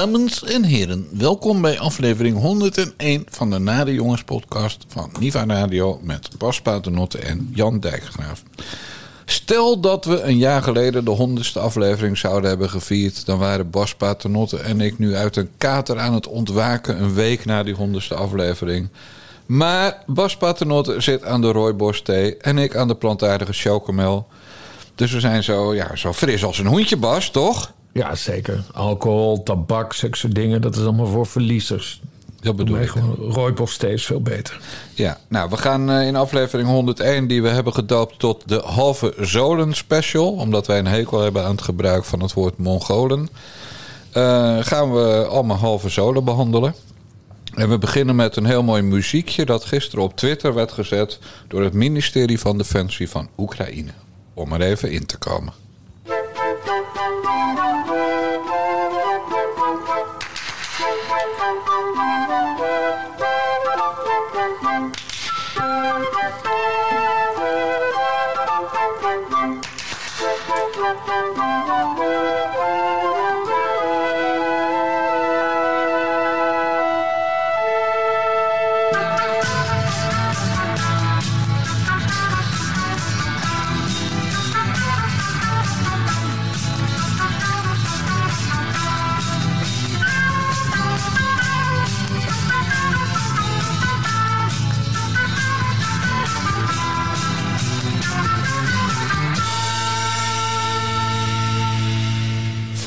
Dames en heren, welkom bij aflevering 101 van de Nade Jongens podcast van Niva Radio met Bas Paternotte en Jan Dijkgraaf. Stel dat we een jaar geleden de honderdste aflevering zouden hebben gevierd, dan waren Bas Paternotte en ik nu uit een kater aan het ontwaken een week na die honderdste aflevering. Maar Bas Paternotte zit aan de rooibos thee en ik aan de plantaardige chocomel. Dus we zijn zo, ja, zo fris als een hoentje, Bas, toch? Ja, zeker. Alcohol, tabak, zulke dingen, dat is allemaal voor verliezers. Dat bedoel ik. gewoon rooibos steeds veel beter. Ja, nou, we gaan eh, in aflevering 101, die we hebben gedoopt tot de halve zolen special, omdat wij een hekel hebben aan het gebruik van het woord Mongolen, eh, gaan we allemaal halve zolen behandelen. En we beginnen met een heel mooi muziekje dat gisteren op Twitter werd gezet door het ministerie van Defensie van Oekraïne. Om er even in te komen. Thank you.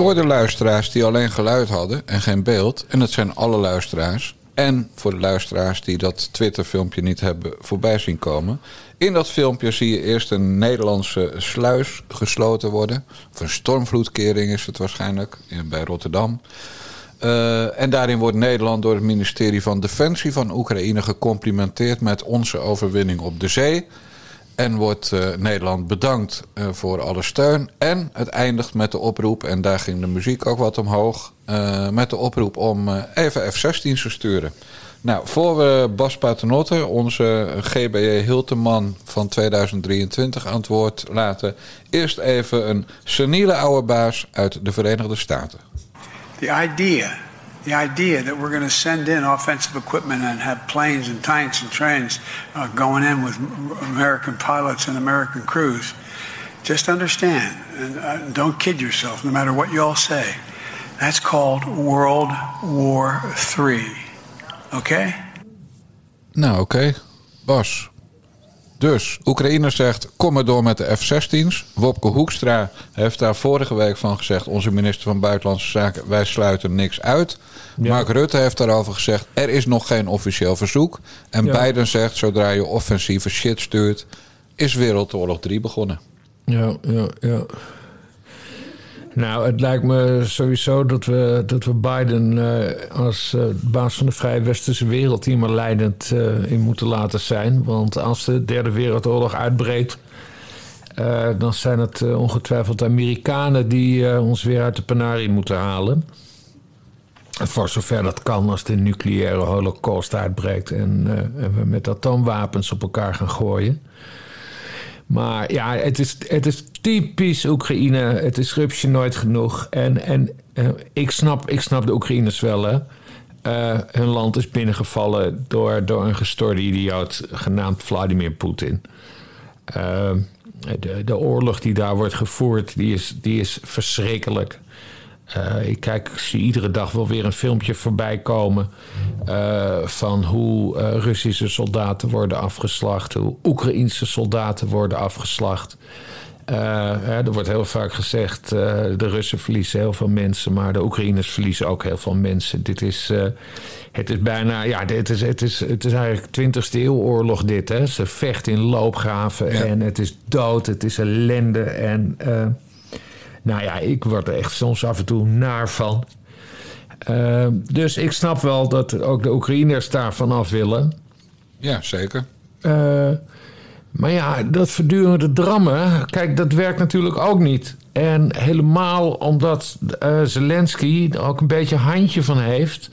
Voor de luisteraars die alleen geluid hadden en geen beeld, en dat zijn alle luisteraars, en voor de luisteraars die dat Twitter-filmpje niet hebben voorbij zien komen. In dat filmpje zie je eerst een Nederlandse sluis gesloten worden. Of een stormvloedkering is het waarschijnlijk, bij Rotterdam. Eh, en daarin wordt Nederland door het ministerie van Defensie van Oekraïne gecomplimenteerd met onze overwinning op de zee. En wordt eh, Nederland bedankt eh, voor alle steun. En het eindigt met de oproep, en daar ging de muziek ook wat omhoog. eh, met de oproep om even F-16's te sturen. Nou, voor we Bas Paternotte, onze GBJ Hilteman van 2023, aan het woord laten. Eerst even een seniele oude baas uit de Verenigde Staten. The idea, the idea that we're going to send in offensive equipment and have planes and tanks and trains uh, going in with American pilots and American crews, just understand and uh, don't kid yourself, no matter what you all say. That's called World War III. Okay? Nou, oké. Bas. Dus, Oekraïne zegt, kom maar door met de F-16's. Wopke Hoekstra heeft daar vorige week van gezegd... onze minister van Buitenlandse Zaken, wij sluiten niks uit. Mark Rutte heeft daarover gezegd... er is nog geen officieel verzoek. En Ja. Biden zegt, zodra je offensieve shit stuurt... is Wereldoorlog 3 begonnen. Ja, ja, ja. Nou, het lijkt me sowieso dat we, dat we Biden eh, als eh, baas van de vrije westerse wereld hier maar leidend eh, in moeten laten zijn. Want als de derde wereldoorlog uitbreekt, dan zijn het ongetwijfeld Amerikanen die ons weer uit de penarie moeten halen. Voor zover dat kan als de nucleaire holocaust uitbreekt en, en we met atoomwapens op elkaar gaan gooien. Maar ja, het is, het is typisch Oekraïne. Het is rupsje nooit genoeg. En, en eh, ik, snap, ik snap de Oekraïners wel, hè. Eh, hun land is binnengevallen door, door een gestoorde idioot genaamd Vladimir Poetin. Eh, de, de oorlog die daar wordt gevoerd, die is, die is verschrikkelijk. Eh, ik kijk, ik zie iedere dag wel weer een filmpje voorbij komen eh, van hoe eh, Russische soldaten worden afgeslacht, hoe Oekraïnse soldaten worden afgeslacht. Hè, er wordt heel vaak gezegd, de Russen verliezen heel veel mensen, maar de Oekraïners verliezen ook heel veel mensen. Dit is, het is bijna, ja, dit is, het is, het is eigenlijk 20e eeuw oorlog dit. Hè. Ze vechten in loopgraven Ja. en het is dood, het is ellende en... nou ja, ik word er echt soms af en toe naar van. Eh, dus ik snap wel dat ook de Oekraïners daarvan af willen. Ja, zeker. Eh, maar ja, dat voortdurende drammen, kijk, dat werkt natuurlijk ook niet. En helemaal omdat eh, Zelensky er ook een beetje handje van heeft.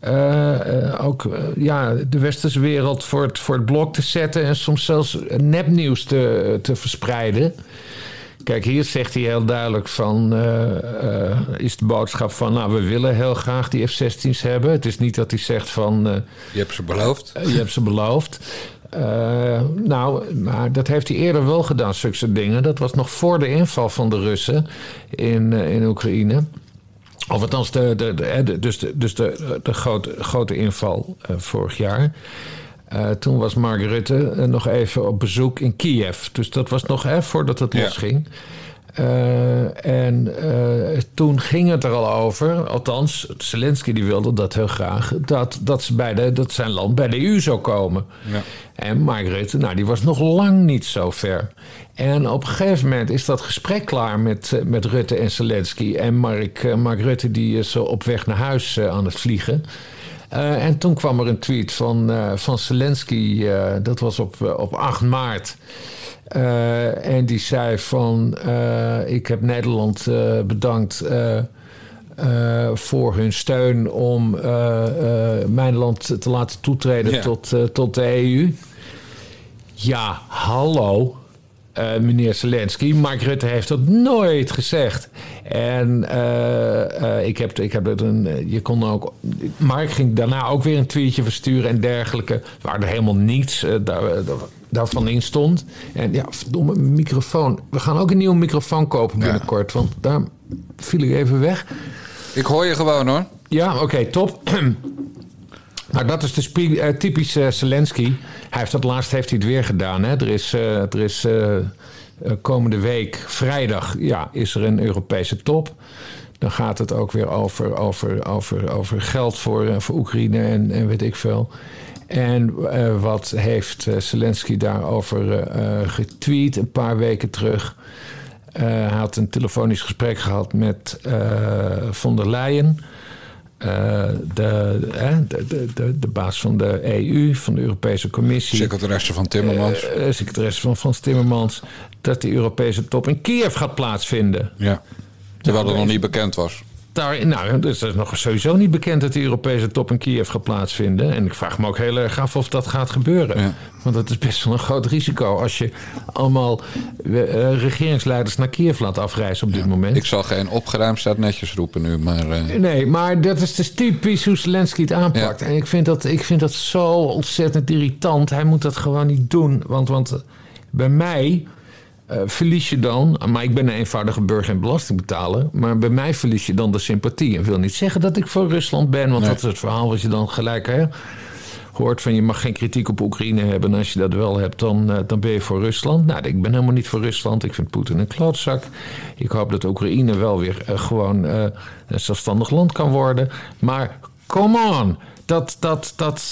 eh, ook ja, de westerse wereld voor het, voor het blok te zetten en soms zelfs nepnieuws te, te verspreiden. Kijk, hier zegt hij heel duidelijk van... eh, eh, is de boodschap van... nou, we willen heel graag die F-16's hebben. Het is niet dat hij zegt van... eh, Je hebt ze beloofd. je hebt ze beloofd. Nou, maar dat heeft hij eerder wel gedaan, zulke dingen. Dat was nog voor de inval van de Russen in, in Oekraïne. Of althans, de, de, de, hè, de- dus de, dus de, de grote, grote inval vorig jaar. Eh, toen was Mark Rutte eh, nog even op bezoek in Kiev. Dus dat was nog hè, voordat het Ja. Eh, en eh, toen ging het er al over, althans, Zelensky die wilde dat heel graag, dat, dat, ze bij de, dat zijn land bij de EU zou komen. Ja. En Mark Rutte, nou, die was nog lang niet zo ver. En op een gegeven moment is dat gesprek klaar met, eh, met Rutte en Zelensky. En Mark, Mark Rutte die is op weg naar huis aan het vliegen. En toen kwam er een tweet van, van Zelensky, dat was op, op 8 maart. Eh, en die zei van, eh, ik heb Nederland eh, bedankt eh, eh, voor hun steun om eh, eh, mijn land te laten toetreden Ja. tot, eh, tot de EU. Ja, hallo. eh, meneer Zelensky. Mark Rutte heeft dat nooit gezegd. En eh, eh, ik heb, ik heb het een. eh, Je kon ook. Mark ging daarna ook weer een tweetje versturen en dergelijke. Waar er helemaal niets eh, daar, eh, daarvan in stond. En ja, verdomme, microfoon. We gaan ook een nieuwe microfoon kopen Ja. binnenkort. Want daar viel ik even weg. Ik hoor je gewoon hoor. Ja, oké, top. nou, dat is de spie- eh, typische Zelensky. Hij heeft dat laatst heeft hij het weer gedaan. Hè? Er is, eh, er is eh, eh, komende week, vrijdag, ja, is er een Europese top. Dan gaat het ook weer over, over, over, over geld voor, eh, voor Oekraïne en, en weet ik veel. En eh, wat heeft eh, Zelensky daarover eh, getweet een paar weken terug? Hij had een telefonisch gesprek gehad met von der Leyen. de, de, de, baas van de EU, van de Europese Commissie. Secretaresse van Timmermans. eh, secretaresse van Frans Timmermans. Dat de Europese top in Kiev gaat plaatsvinden. ja. Terwijl het nog niet bekend was. Daar, nou, dus het is nog sowieso niet bekend dat de Europese top in Kiev gaat plaatsvinden. En ik vraag me ook heel erg af of dat gaat gebeuren. Ja. Want dat is best wel een groot risico als je allemaal eh, regeringsleiders naar Kiev laat afreizen op dit moment. Ik zal geen opgeruimd staat netjes roepen nu, maar... eh, Nee, maar dat is dus typisch hoe Zelensky het aanpakt. Ja. En ik vind, dat, ik vind dat zo ontzettend irritant. Hij moet dat gewoon niet doen. Want, want eh, bij mij eh, verlies je dan... Maar ik ben een eenvoudige burger en belastingbetaler. Maar bij mij verlies je dan de sympathie. En wil niet zeggen dat ik voor Rusland ben. Want Nee. dat is het verhaal wat je dan gelijk hè, hoort. Van je mag geen kritiek op Oekraïne hebben. En als je dat wel hebt, dan, eh, dan ben je voor Rusland. Nou, ik ben helemaal niet voor Rusland. Ik vind Poetin een klootzak. Ik hoop dat Oekraïne wel weer eh, gewoon een zelfstandig land kan worden. Maar come on. Dat, dat, dat,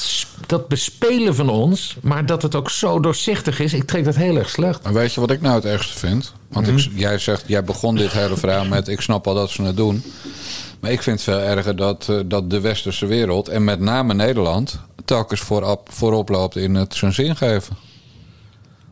dat bespelen van ons, maar dat het ook zo doorzichtig is, ik trek dat heel erg slecht. Maar weet je wat ik nou het ergste vind? Want ik, jij zegt, jij begon dit hele verhaal met... ik snap al dat ze het doen. Maar ik vind het veel erger dat, eh, dat de westerse wereld... en met name Nederland... telkens voorop, voorop loopt in het zijn zin geven.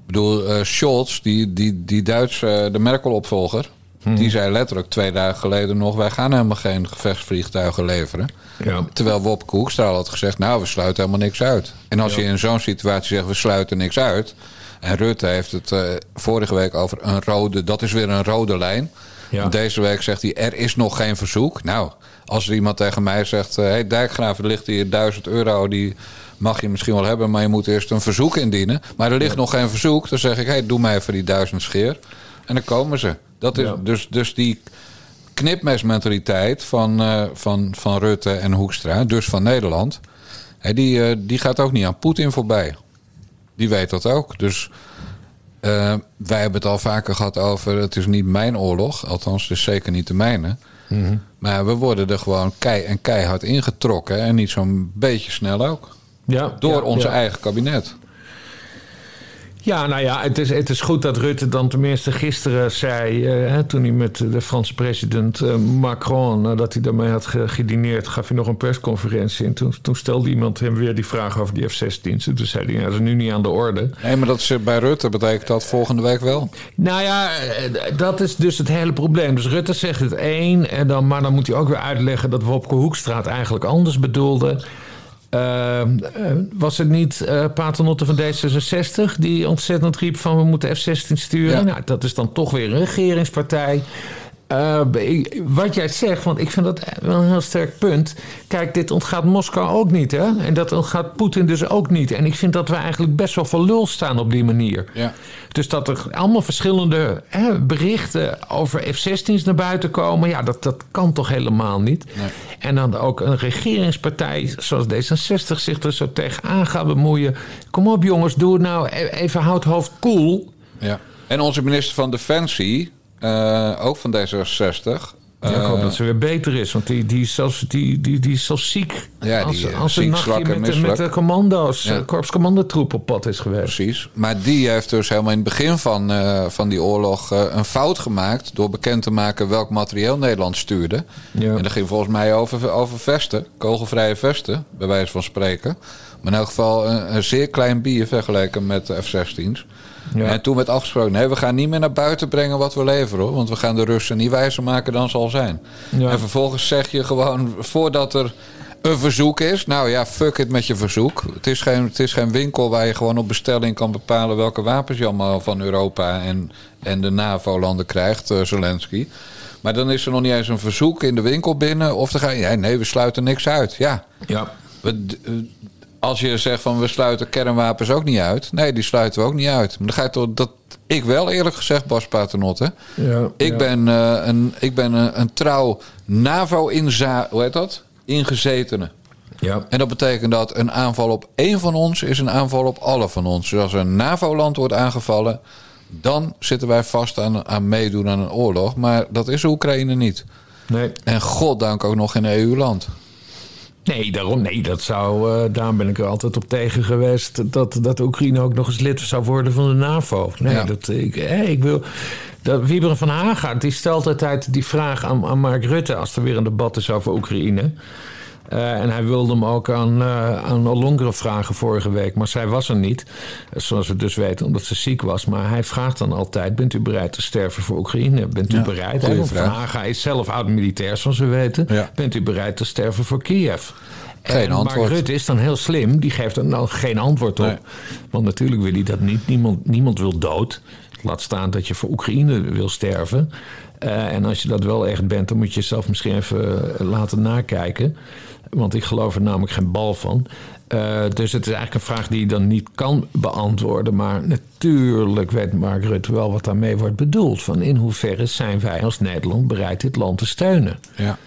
Ik bedoel, eh, Scholz, die, die, die Duitse, de Merkel-opvolger... die zei letterlijk twee dagen geleden nog... wij gaan helemaal geen gevechtsvliegtuigen leveren. Ja. Terwijl Wopke Hoekstra had gezegd... nou, we sluiten helemaal niks uit. En als je in zo'n situatie zegt, we sluiten niks uit... en Rutte heeft het eh, vorige week over een rode... dat is weer een rode lijn. Ja. Deze week zegt hij, er is nog geen verzoek. Nou, als er iemand tegen mij zegt... hé, hey, Dijkgraaf, er ligt hier 1000 euro... die mag je misschien wel hebben, maar je moet eerst een verzoek indienen. Maar er ligt nog geen verzoek. Dan zeg ik, hey, doe mij even die duizend scheer. En dan komen ze. Dat is, Ja. dus, dus die knipmesmentaliteit van, eh, van, van Rutte en Hoekstra, dus van Nederland, hè, die, eh, die gaat ook niet aan Poetin voorbij. Die weet dat ook. Dus eh, wij hebben het al vaker gehad over, het is niet mijn oorlog, althans is zeker niet de mijne. Maar we worden er gewoon kei en keihard ingetrokken en niet zo'n beetje snel ook. Ja, Door ja, onze ja. eigen kabinet. Ja, nou ja, het is, het is goed dat Rutte dan tenminste gisteren zei... eh, toen hij met de Franse president eh, Macron... nadat hij daarmee had ge- gedineerd, gaf hij nog een persconferentie. En toen, toen stelde iemand hem weer die vraag over die F-16's. En toen zei hij, ja, dat is nu niet aan de orde. Nee, maar dat is, eh, bij Rutte betekent dat volgende week wel. Nou ja, eh, dat is dus het hele probleem. Dus Rutte zegt het één, en dan, maar dan moet hij ook weer uitleggen... dat Wopke Hoekstra het eigenlijk anders bedoelde... Uh, was het niet uh, Paternotte van D66 die ontzettend riep van we moeten F-16 sturen? Ja. Nou, dat is dan toch weer een regeringspartij. Uh, wat jij zegt, want ik vind dat wel een heel sterk punt. Kijk, dit ontgaat Moskou ook niet, hè? En dat ontgaat Poetin dus ook niet. En ik vind dat we eigenlijk best wel voor lul staan op die manier. Ja. Dus dat er allemaal verschillende hè, berichten over F-16's naar buiten komen... ja, dat, dat kan toch helemaal niet? Nee. En dan ook een regeringspartij zoals D66 zich er zo tegenaan gaat bemoeien. Kom op jongens, doe het nou even houd hoofd koel. Cool. Ja. En onze minister van Defensie, uh, ook van D66. Ja, ik hoop dat ze weer beter is, want die, die, is, zelfs, die, die, die is zelfs ziek. Ja, als, die, als ziek, een nachtje met, de- met de commando's, Ja. korpscommandotroep op pad is geweest. Precies. Maar die heeft dus helemaal in het begin van, eh, van die oorlog eh, een fout gemaakt. door bekend te maken welk materieel Nederland stuurde. Ja. En dat ging volgens mij over, over vesten, kogelvrije vesten, bij wijze van spreken. Maar in elk geval een, een zeer klein bier vergeleken met de F-16's. Ja. En toen werd afgesproken: nee, we gaan niet meer naar buiten brengen wat we leveren hoor. Want we gaan de Russen niet wijzer maken dan zal zijn. Ja. En vervolgens zeg je gewoon voordat er een verzoek is. Nou ja, fuck it met je verzoek. Het is, geen, het is geen winkel waar je gewoon op bestelling kan bepalen welke wapens je allemaal van Europa en, en de NAVO-landen krijgt, eh, Zelensky. Maar dan is er nog niet eens een verzoek in de winkel binnen. Of dan ga je, ja, nee, we sluiten niks uit. Ja, Ja. we, eh, als je zegt van we sluiten kernwapens ook niet uit. Nee, die sluiten we ook niet uit. Maar dan ga je toch dat. Ik wel eerlijk gezegd, Bas Paternotte. Ja, Ik ja. ben, eh, een, ik ben een, een trouw NAVO-inza. Hoe heet dat? Ingezetene. Ja. En dat betekent dat een aanval op één van ons is een aanval op alle van ons. Dus als een NAVO-land wordt aangevallen, dan zitten wij vast aan, aan meedoen aan een oorlog. Maar dat is Oekraïne niet. Nee. En goddank ook nog geen EU-land. Nee, daarom, nee, dat zou, eh daarom ben ik er altijd op tegen geweest dat, dat Oekraïne ook nog eens lid zou worden van de NAVO. Nee, Ja. dat, ik, hè, ik wil. Dat, Wieberen van Haga die stelt altijd die vraag aan, aan Mark Rutte als er weer een debat is over Oekraïne. Eh, en hij wilde hem ook aan, eh aan Ollongren vragen vorige week, maar zij was er niet. Zoals we dus weten, omdat ze ziek was. Maar hij vraagt dan altijd: Bent u bereid te sterven voor Oekraïne? Bent u Ja, bereid? Want Van. Haga is zelf oud-militair, zoals we weten. Ja. Bent u bereid te sterven voor Kiev? Geen en antwoord. Mark Rutte is dan heel slim. Die geeft er nou geen antwoord op. Nee. Want natuurlijk wil hij dat niet. Niemand, niemand wil dood. Laat staan dat je voor Oekraïne wil sterven. Eh, en als je dat wel echt bent, dan moet je jezelf misschien even laten nakijken. Want ik geloof er namelijk geen bal van. Eh, dus het is eigenlijk een vraag die je dan niet kan beantwoorden. Maar natuurlijk weet Mark Rutte wel wat daarmee wordt bedoeld. Van in hoeverre zijn wij als Nederland bereid dit land te steunen? Ja.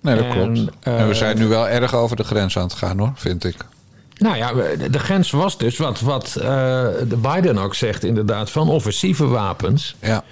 Nee, dat En, klopt. eh, en we zijn nu wel erg over de grens aan het gaan hoor, vind ik. Nou ja, de- grens was dus wat, wat de Biden ook zegt, inderdaad, van offensieve wapens. Ja.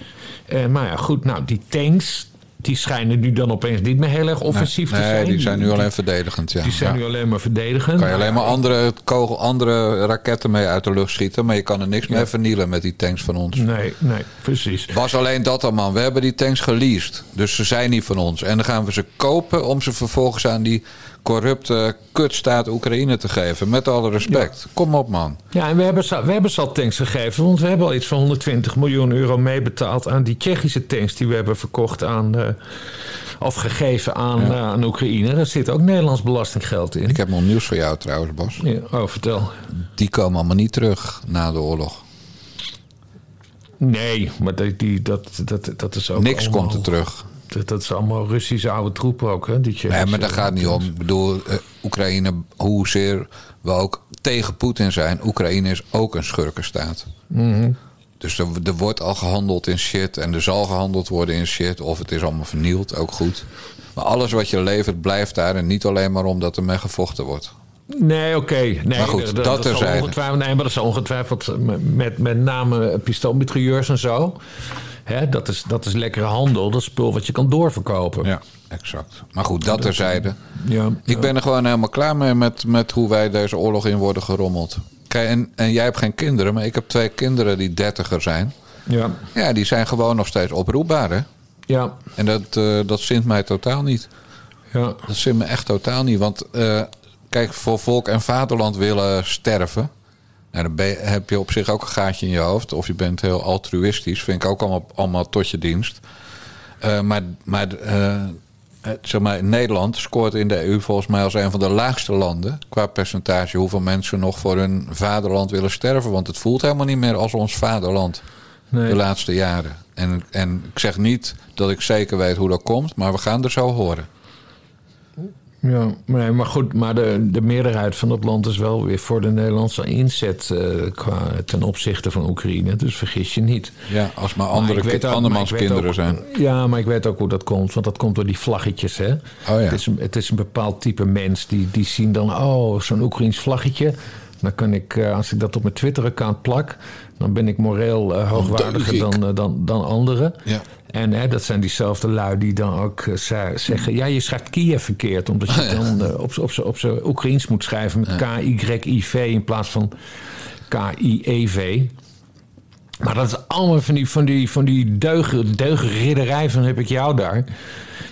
Maar ja, goed, nou, die tanks, die schijnen nu dan opeens niet meer heel erg offensief nee, te zijn. die zijn nu alleen verdedigend. Ja. Die zijn Ja. nu alleen maar verdedigend. Kan je alleen maar ja, andere, kogel, andere raketten mee uit de lucht schieten, maar je kan er niks mee vernielen met die tanks van ons. Nee, nee, precies. Was alleen dat dan, man. We hebben die tanks geleased. Dus ze zijn niet van ons. En dan gaan we ze kopen om ze vervolgens aan die corrupte kutstaat Oekraïne te geven. Met alle respect. Kom op, man. Ja, en we hebben, ze, we hebben ze al tanks gegeven, want we hebben al iets van 120 miljoen euro meebetaald aan die Tsjechische tanks die we hebben verkocht aan, eh, of gegeven aan, eh, aan Oekraïne. Daar zit ook Nederlands belastinggeld in. Ik heb nog nieuws voor jou trouwens, Bas. Ja, oh, vertel. Die komen allemaal niet terug na de oorlog. Nee, maar die, die, dat, dat, dat is ook. Niks allemaal- komt er terug. Dat, dat is allemaal Russische oude troepen ook, hè? Die Nee, maar daar gaat het niet om. Ik bedoel, eh, Oekraïne, hoezeer we ook tegen Poetin zijn... Oekraïne is ook een schurkenstaat. Mhm. Dus er, er wordt al gehandeld in shit en er zal gehandeld worden in shit. Of het is allemaal vernield, ook goed. Maar alles wat je levert blijft daar en niet alleen maar omdat er mee gevochten wordt. Nee, oké. Nee, Maar goed, dat terzijde. ongetwijfeld, nee, maar dat is ongetwijfeld met, met name pistoolmitrailleurs en zo. Hè, dat, is, dat is lekkere handel. Dat is spul wat je kan doorverkopen. Ja, exact. Maar goed, dat terzijde. Ja, Ik ben er gewoon helemaal klaar mee met, met hoe wij deze oorlog in worden gerommeld. Kijk, en, en jij hebt geen kinderen, maar ik heb twee kinderen die dertiger zijn. ja, Ja, die zijn gewoon nog steeds oproepbaar, hè? ja, En dat, eh, dat zint mij totaal niet. ja. Dat zint me echt totaal niet. Want eh, kijk, voor volk en vaderland willen sterven. Nou, dan ben heb je op zich ook een gaatje in je hoofd. Of je bent heel altruïstisch. Vind ik ook allemaal, allemaal tot je dienst. Eh, maar maar eh, eh, zeg maar, Nederland scoort in de EU volgens mij als een van de laagste landen qua percentage hoeveel mensen nog voor hun vaderland willen sterven. Want het voelt helemaal niet meer als ons vaderland Nee. de laatste jaren. En, en ik zeg niet dat ik zeker weet hoe dat komt, maar we gaan er zo horen. Ja, maar, nee, maar goed, maar de, de meerderheid van het land is wel weer voor de Nederlandse inzet eh, qua, ten opzichte van Oekraïne. Dus vergis je niet. Ja, als maar andere ook- andermans maar kinderen ook- zijn. Ja, maar ik weet ook hoe dat komt. Want dat komt door die vlaggetjes, hè? Oh ja. het, is een, het is een bepaald type mens. Die, die zien dan, oh, zo'n Oekraïns vlaggetje. Dan kan ik, eh, als ik dat op mijn Twitter-account plak... dan ben ik moreel eh, hoogwaardiger dan, dan, dan anderen. Ja. En hè, dat zijn diezelfde lui die dan ook eh, ze- zeggen... ja, je schrijft Kiev verkeerd. Omdat je dan eh, op op op zijn Oekraïens moet schrijven... met K-Y-I-V in plaats van K-I-E-V. Maar dat is allemaal van die, van die, van die deugen, deugenridderij van heb ik jou daar.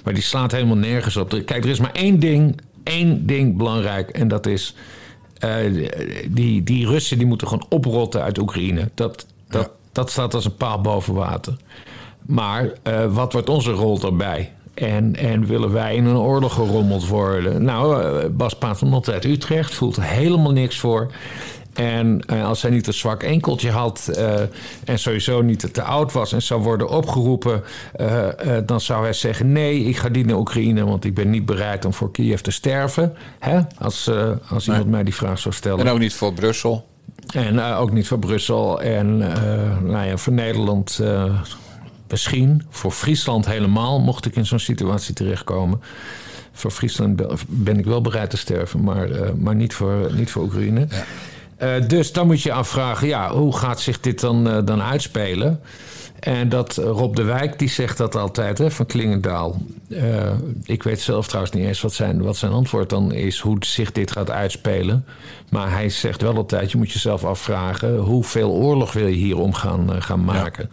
Maar die slaat helemaal nergens op. Kijk, er is maar één ding, één ding belangrijk. En dat is, eh, die, die Russen die moeten gewoon oprotten uit Oekraïne. Dat, dat, Ja. dat staat als een paal boven water. Maar eh, wat wordt onze rol daarbij? En, en willen wij in een oorlog gerommeld worden? Nou, eh, Bas Paternotte uit Utrecht voelt er helemaal niks voor. En eh, als hij niet een zwak enkeltje had en sowieso niet te oud was en zou worden opgeroepen, dan zou hij zeggen: Nee, ik ga niet naar Oekraïne, want ik ben niet bereid om voor Kiev te sterven. Hè? Als, als iemand mij die vraag zou stellen. En ook niet voor Brussel. En ook niet voor Brussel. En nou ja, voor Nederland misschien. Voor Friesland helemaal, mocht ik in zo'n situatie terechtkomen. Voor Friesland be- ben ik wel bereid te sterven, maar, eh, maar niet, voor, niet voor Oekraïne. Eh, dus dan moet je afvragen, ja, hoe gaat zich dit dan, eh, dan uitspelen? En dat Rob de Wijk, die zegt dat altijd, hè, van Klingendaal. Ik weet zelf trouwens niet eens wat zijn, wat zijn antwoord dan is, hoe zich dit gaat uitspelen. Maar hij zegt wel altijd, je moet jezelf afvragen, hoeveel oorlog wil je hierom gaan, eh, gaan maken?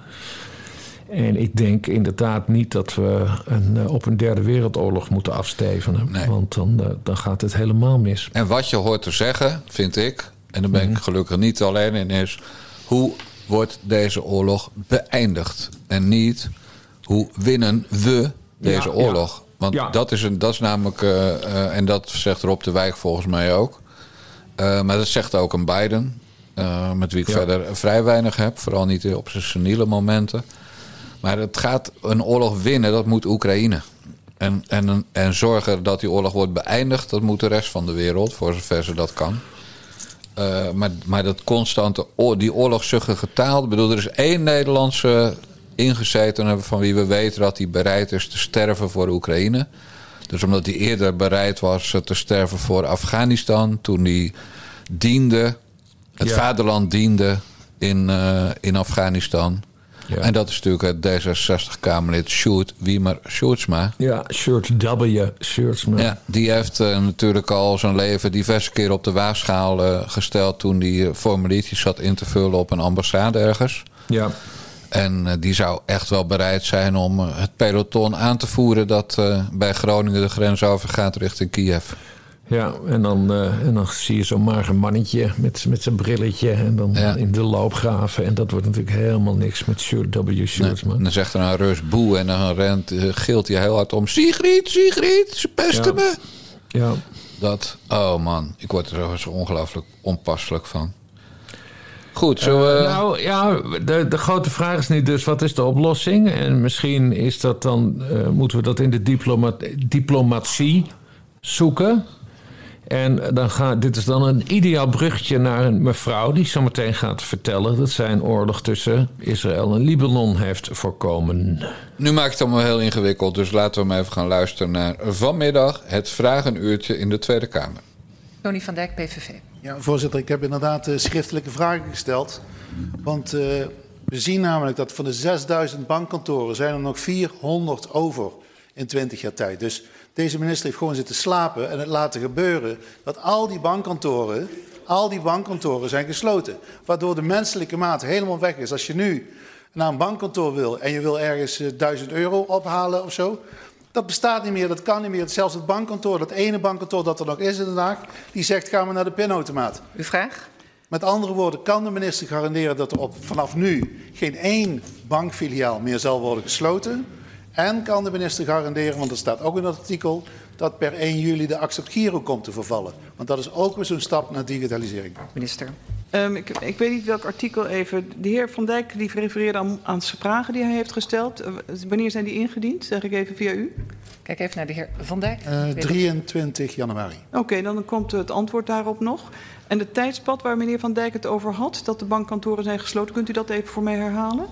En ik denk inderdaad niet dat we een, eh, op een derde wereldoorlog moeten afstevenen. Nee. Want dan, eh, dan gaat het helemaal mis. En wat je hoort te zeggen, vind ik, en daar ben ik gelukkig niet alleen in, is hoe wordt deze oorlog beëindigd? En niet hoe winnen we deze Ja, oorlog? Want Ja. dat, is een, dat is namelijk, eh, en dat zegt Rob de Wijk volgens mij ook. Maar dat zegt ook een Biden, met wie ik verder vrij weinig heb, vooral niet op zijn seniele momenten. Maar het gaat een oorlog winnen, dat moet Oekraïne. En, en, en zorgen dat die oorlog wordt beëindigd, dat moet de rest van de wereld, voor zover ze dat kan. Eh, maar, maar dat constante, die oorlogszuchtige taal. Ik bedoel, er is één Nederlandse ingezeten van wie we weten dat hij bereid is te sterven voor Oekraïne. Dus omdat hij eerder bereid was te sterven voor Afghanistan, toen hij diende, het Ja. vaderland diende in, eh, in Afghanistan. Ja. En dat is natuurlijk het D66-Kamerlid Sjoerd Wiemer Sjoerdsma. Ja, Shirt W. Shirtsman. Ja, die heeft eh, natuurlijk al zijn leven diverse keren op de waagschaal eh, gesteld toen hij eh, formuliertjes zat in te vullen op een ambassade ergens. ja. En die zou echt wel bereid zijn om het peloton aan te voeren dat bij Groningen de grens overgaat richting Kiev. Ja, en dan, eh, en dan zie je zo'n mager mannetje met, met zijn brilletje en dan Ja. in de loopgraven. En dat wordt natuurlijk helemaal niks met Shirt W. En Shirtsman. dan zegt er een Rus boe en dan rent, eh, gilt hij heel hard om. Sigrid, Sigrid, ze pesten Ja. me. Ja. Dat, oh man, ik word er zo- ongelooflijk onpasselijk van. Goed, zo. Eh, nou ja, de, de grote vraag is nu dus: wat is de oplossing? En misschien is dat dan, moeten we dat in de diploma diplomatie zoeken. En dan gaat, dit is dan een ideaal bruggetje naar een mevrouw die zometeen gaat vertellen dat zij een oorlog tussen Israël en Libanon heeft voorkomen. Nu maakt het allemaal heel ingewikkeld, dus laten we maar even gaan luisteren naar vanmiddag het vragenuurtje in de Tweede Kamer. Tony van Dijk, PVV. Ja, voorzitter, ik heb inderdaad eh, schriftelijke vragen gesteld. Want eh, we zien namelijk dat van de 6000 bankkantoren zijn er nog 400 over in 20 jaar tijd. Dus deze minister heeft gewoon zitten slapen en het laten gebeuren dat al die bankkantoren, al die bankkantoren zijn gesloten. Waardoor de menselijke maat helemaal weg is. Als je nu naar een bankkantoor wil en je wil ergens eh, 1000 euro ophalen of zo, dat bestaat niet meer, dat kan niet meer. Zelfs het bankkantoor, dat ene bankkantoor dat er nog is in Den Haag, die zegt gaan we naar de pinautomaat. Uw vraag? Met andere woorden, kan de minister garanderen dat er op, vanaf nu geen één bankfiliaal meer zal worden gesloten? En kan de minister garanderen, want er staat ook in dat artikel, dat per 1 juli de accept Giro komt te vervallen. Want dat is ook weer zo'n stap naar digitalisering. Minister. Um, ik, ik, weet niet welk artikel even. De heer Van Dijk die refereerde aan, aan vragen die hij heeft gesteld. Uh, wanneer zijn die ingediend? Zeg ik even via u. Kijk even naar de heer Van Dijk. Uh, 23 januari. Oké, okay, dan komt het antwoord daarop nog. En het tijdspad waar meneer Van Dijk het over had, dat de bankkantoren zijn gesloten, kunt u dat even voor mij herhalen?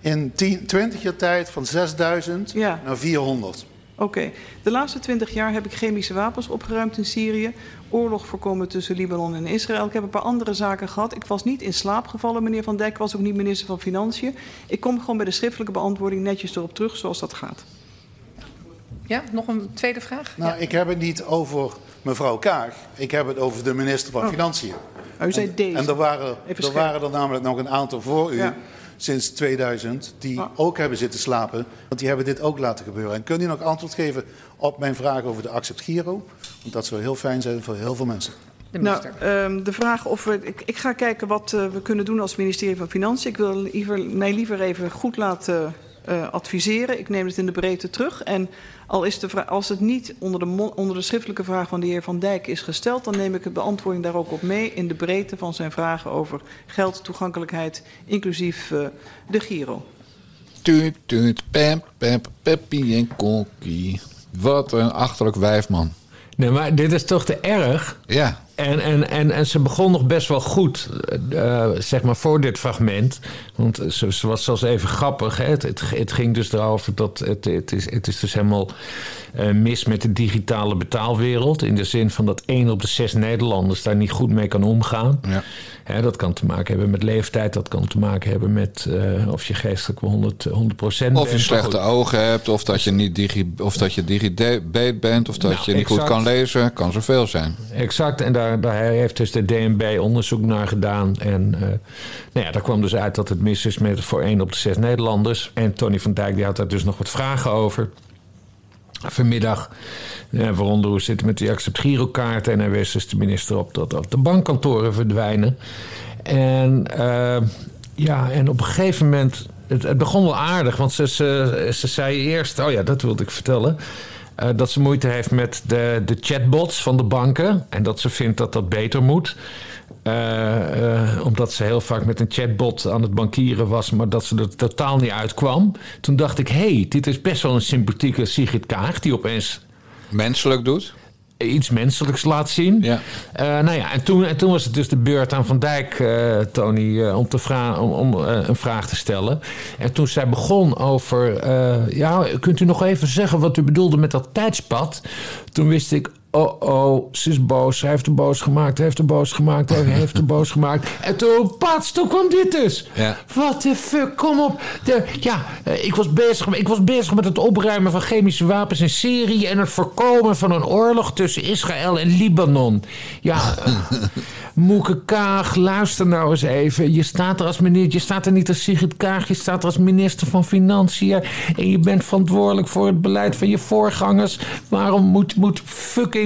In 10, 20 jaar tijd van 6000 ja. naar 400. Oké. Okay. De laatste 20 jaar heb ik chemische wapens opgeruimd in Syrië. Oorlog voorkomen tussen Libanon en Israël. Ik heb een paar andere zaken gehad. Ik was niet in slaap gevallen, meneer Van Dijk. was ook niet minister van Financiën. Ik kom gewoon bij de schriftelijke beantwoording netjes erop terug, zoals dat gaat. Ja, nog een tweede vraag? Nou, ja. ik heb het niet over mevrouw Kaag. Ik heb het over de minister van Oh. Financiën. Oh, u zei en, deze. En er waren, Even er waren er namelijk nog een aantal voor u, Ja. Sinds 2000, die Ah. ook hebben zitten slapen. Want die hebben dit ook laten gebeuren. En kunt u nog antwoord geven op mijn vraag over de Accept Giro? Want dat zou heel fijn zijn voor heel veel mensen. De Nou, minister. ehm, de vraag of we. Ik, ik ga kijken wat eh, we kunnen doen als ministerie van Financiën. Ik wil liever, mij liever even goed laten eh, adviseren. Ik neem het in de breedte terug. En al is de vraag, als het niet onder de, onder de schriftelijke vraag van de heer Van Dijk is gesteld, dan neem ik de beantwoording daar ook op mee in de breedte van zijn vragen over geldtoegankelijkheid, inclusief eh, de Giro. Tuut, tuut, pep, pep, peppie en kokkie. Wat een achterlijk wijf, man. Nee, maar dit is toch te erg? Ja, En, en, en, en ze begon nog best wel goed, eh, zeg maar, voor dit fragment. Want ze, was zelfs even grappig. Hè? Het, het, het ging dus erover dat het, het, is, het is dus helemaal mis met de digitale betaalwereld. In de zin van dat één op de zes Nederlanders daar niet goed mee kan omgaan. ja. Hè, dat kan te maken hebben met leeftijd. Dat kan te maken hebben met eh, of je geestelijk wel 100, 100 procent Of je slechte ogen hebt, of dat je niet digi, of dat je digibeet bent, of dat Nou, je niet goed kan lezen. Kan zoveel zijn. Exact, en daar, daar heeft dus de DNB onderzoek naar gedaan. En eh, nou ja, daar kwam dus uit dat het mis is met voor één op de zes Nederlanders. En Tony van Dijk die had daar dus nog wat vragen over. Vanmiddag, ja, waaronder hoe zit het met die accept girokaarten. En hij wees dus de minister op dat, dat de bankkantoren verdwijnen. En eh, ja, en op een gegeven moment, het, het begon wel aardig. Want ze, ze, ze zei eerst, oh ja, dat wilde ik vertellen. eh, dat ze moeite heeft met de, de chatbots van de banken. En dat ze vindt dat dat beter moet. Eh, eh, omdat ze heel vaak met een chatbot aan het bankieren was, maar dat ze er totaal niet uitkwam. Toen dacht ik, hé, hey, dit is best wel een sympathieke Sigrid Kaag... die opeens Menselijk doet. iets menselijks laat zien. Ja. Eh, nou ja, en toen, en toen was het dus de beurt aan Van Dijk, Tony, om, te vra- om, om een vraag te stellen. En toen zij begon over, ja, kunt u nog even zeggen wat u bedoelde met dat tijdspad? Toen wist ik, oh oh, ze is boos, zij heeft er boos gemaakt, heeft er boos gemaakt, hij heeft er boos gemaakt. En toen, pats, toen kwam dit dus. Ja. What the fuck, kom op. De, ja, eh, ik was, bezig, ik was bezig met het opruimen van chemische wapens in Syrië... en het voorkomen van een oorlog tussen Israël en Libanon. Ja, Moeke Kaag, luister nou eens even. Je staat er als minister, je staat er niet als Sigrid Kaag... je staat er als minister van Financiën... en je bent verantwoordelijk voor het beleid van je voorgangers. Waarom moet, moet fucking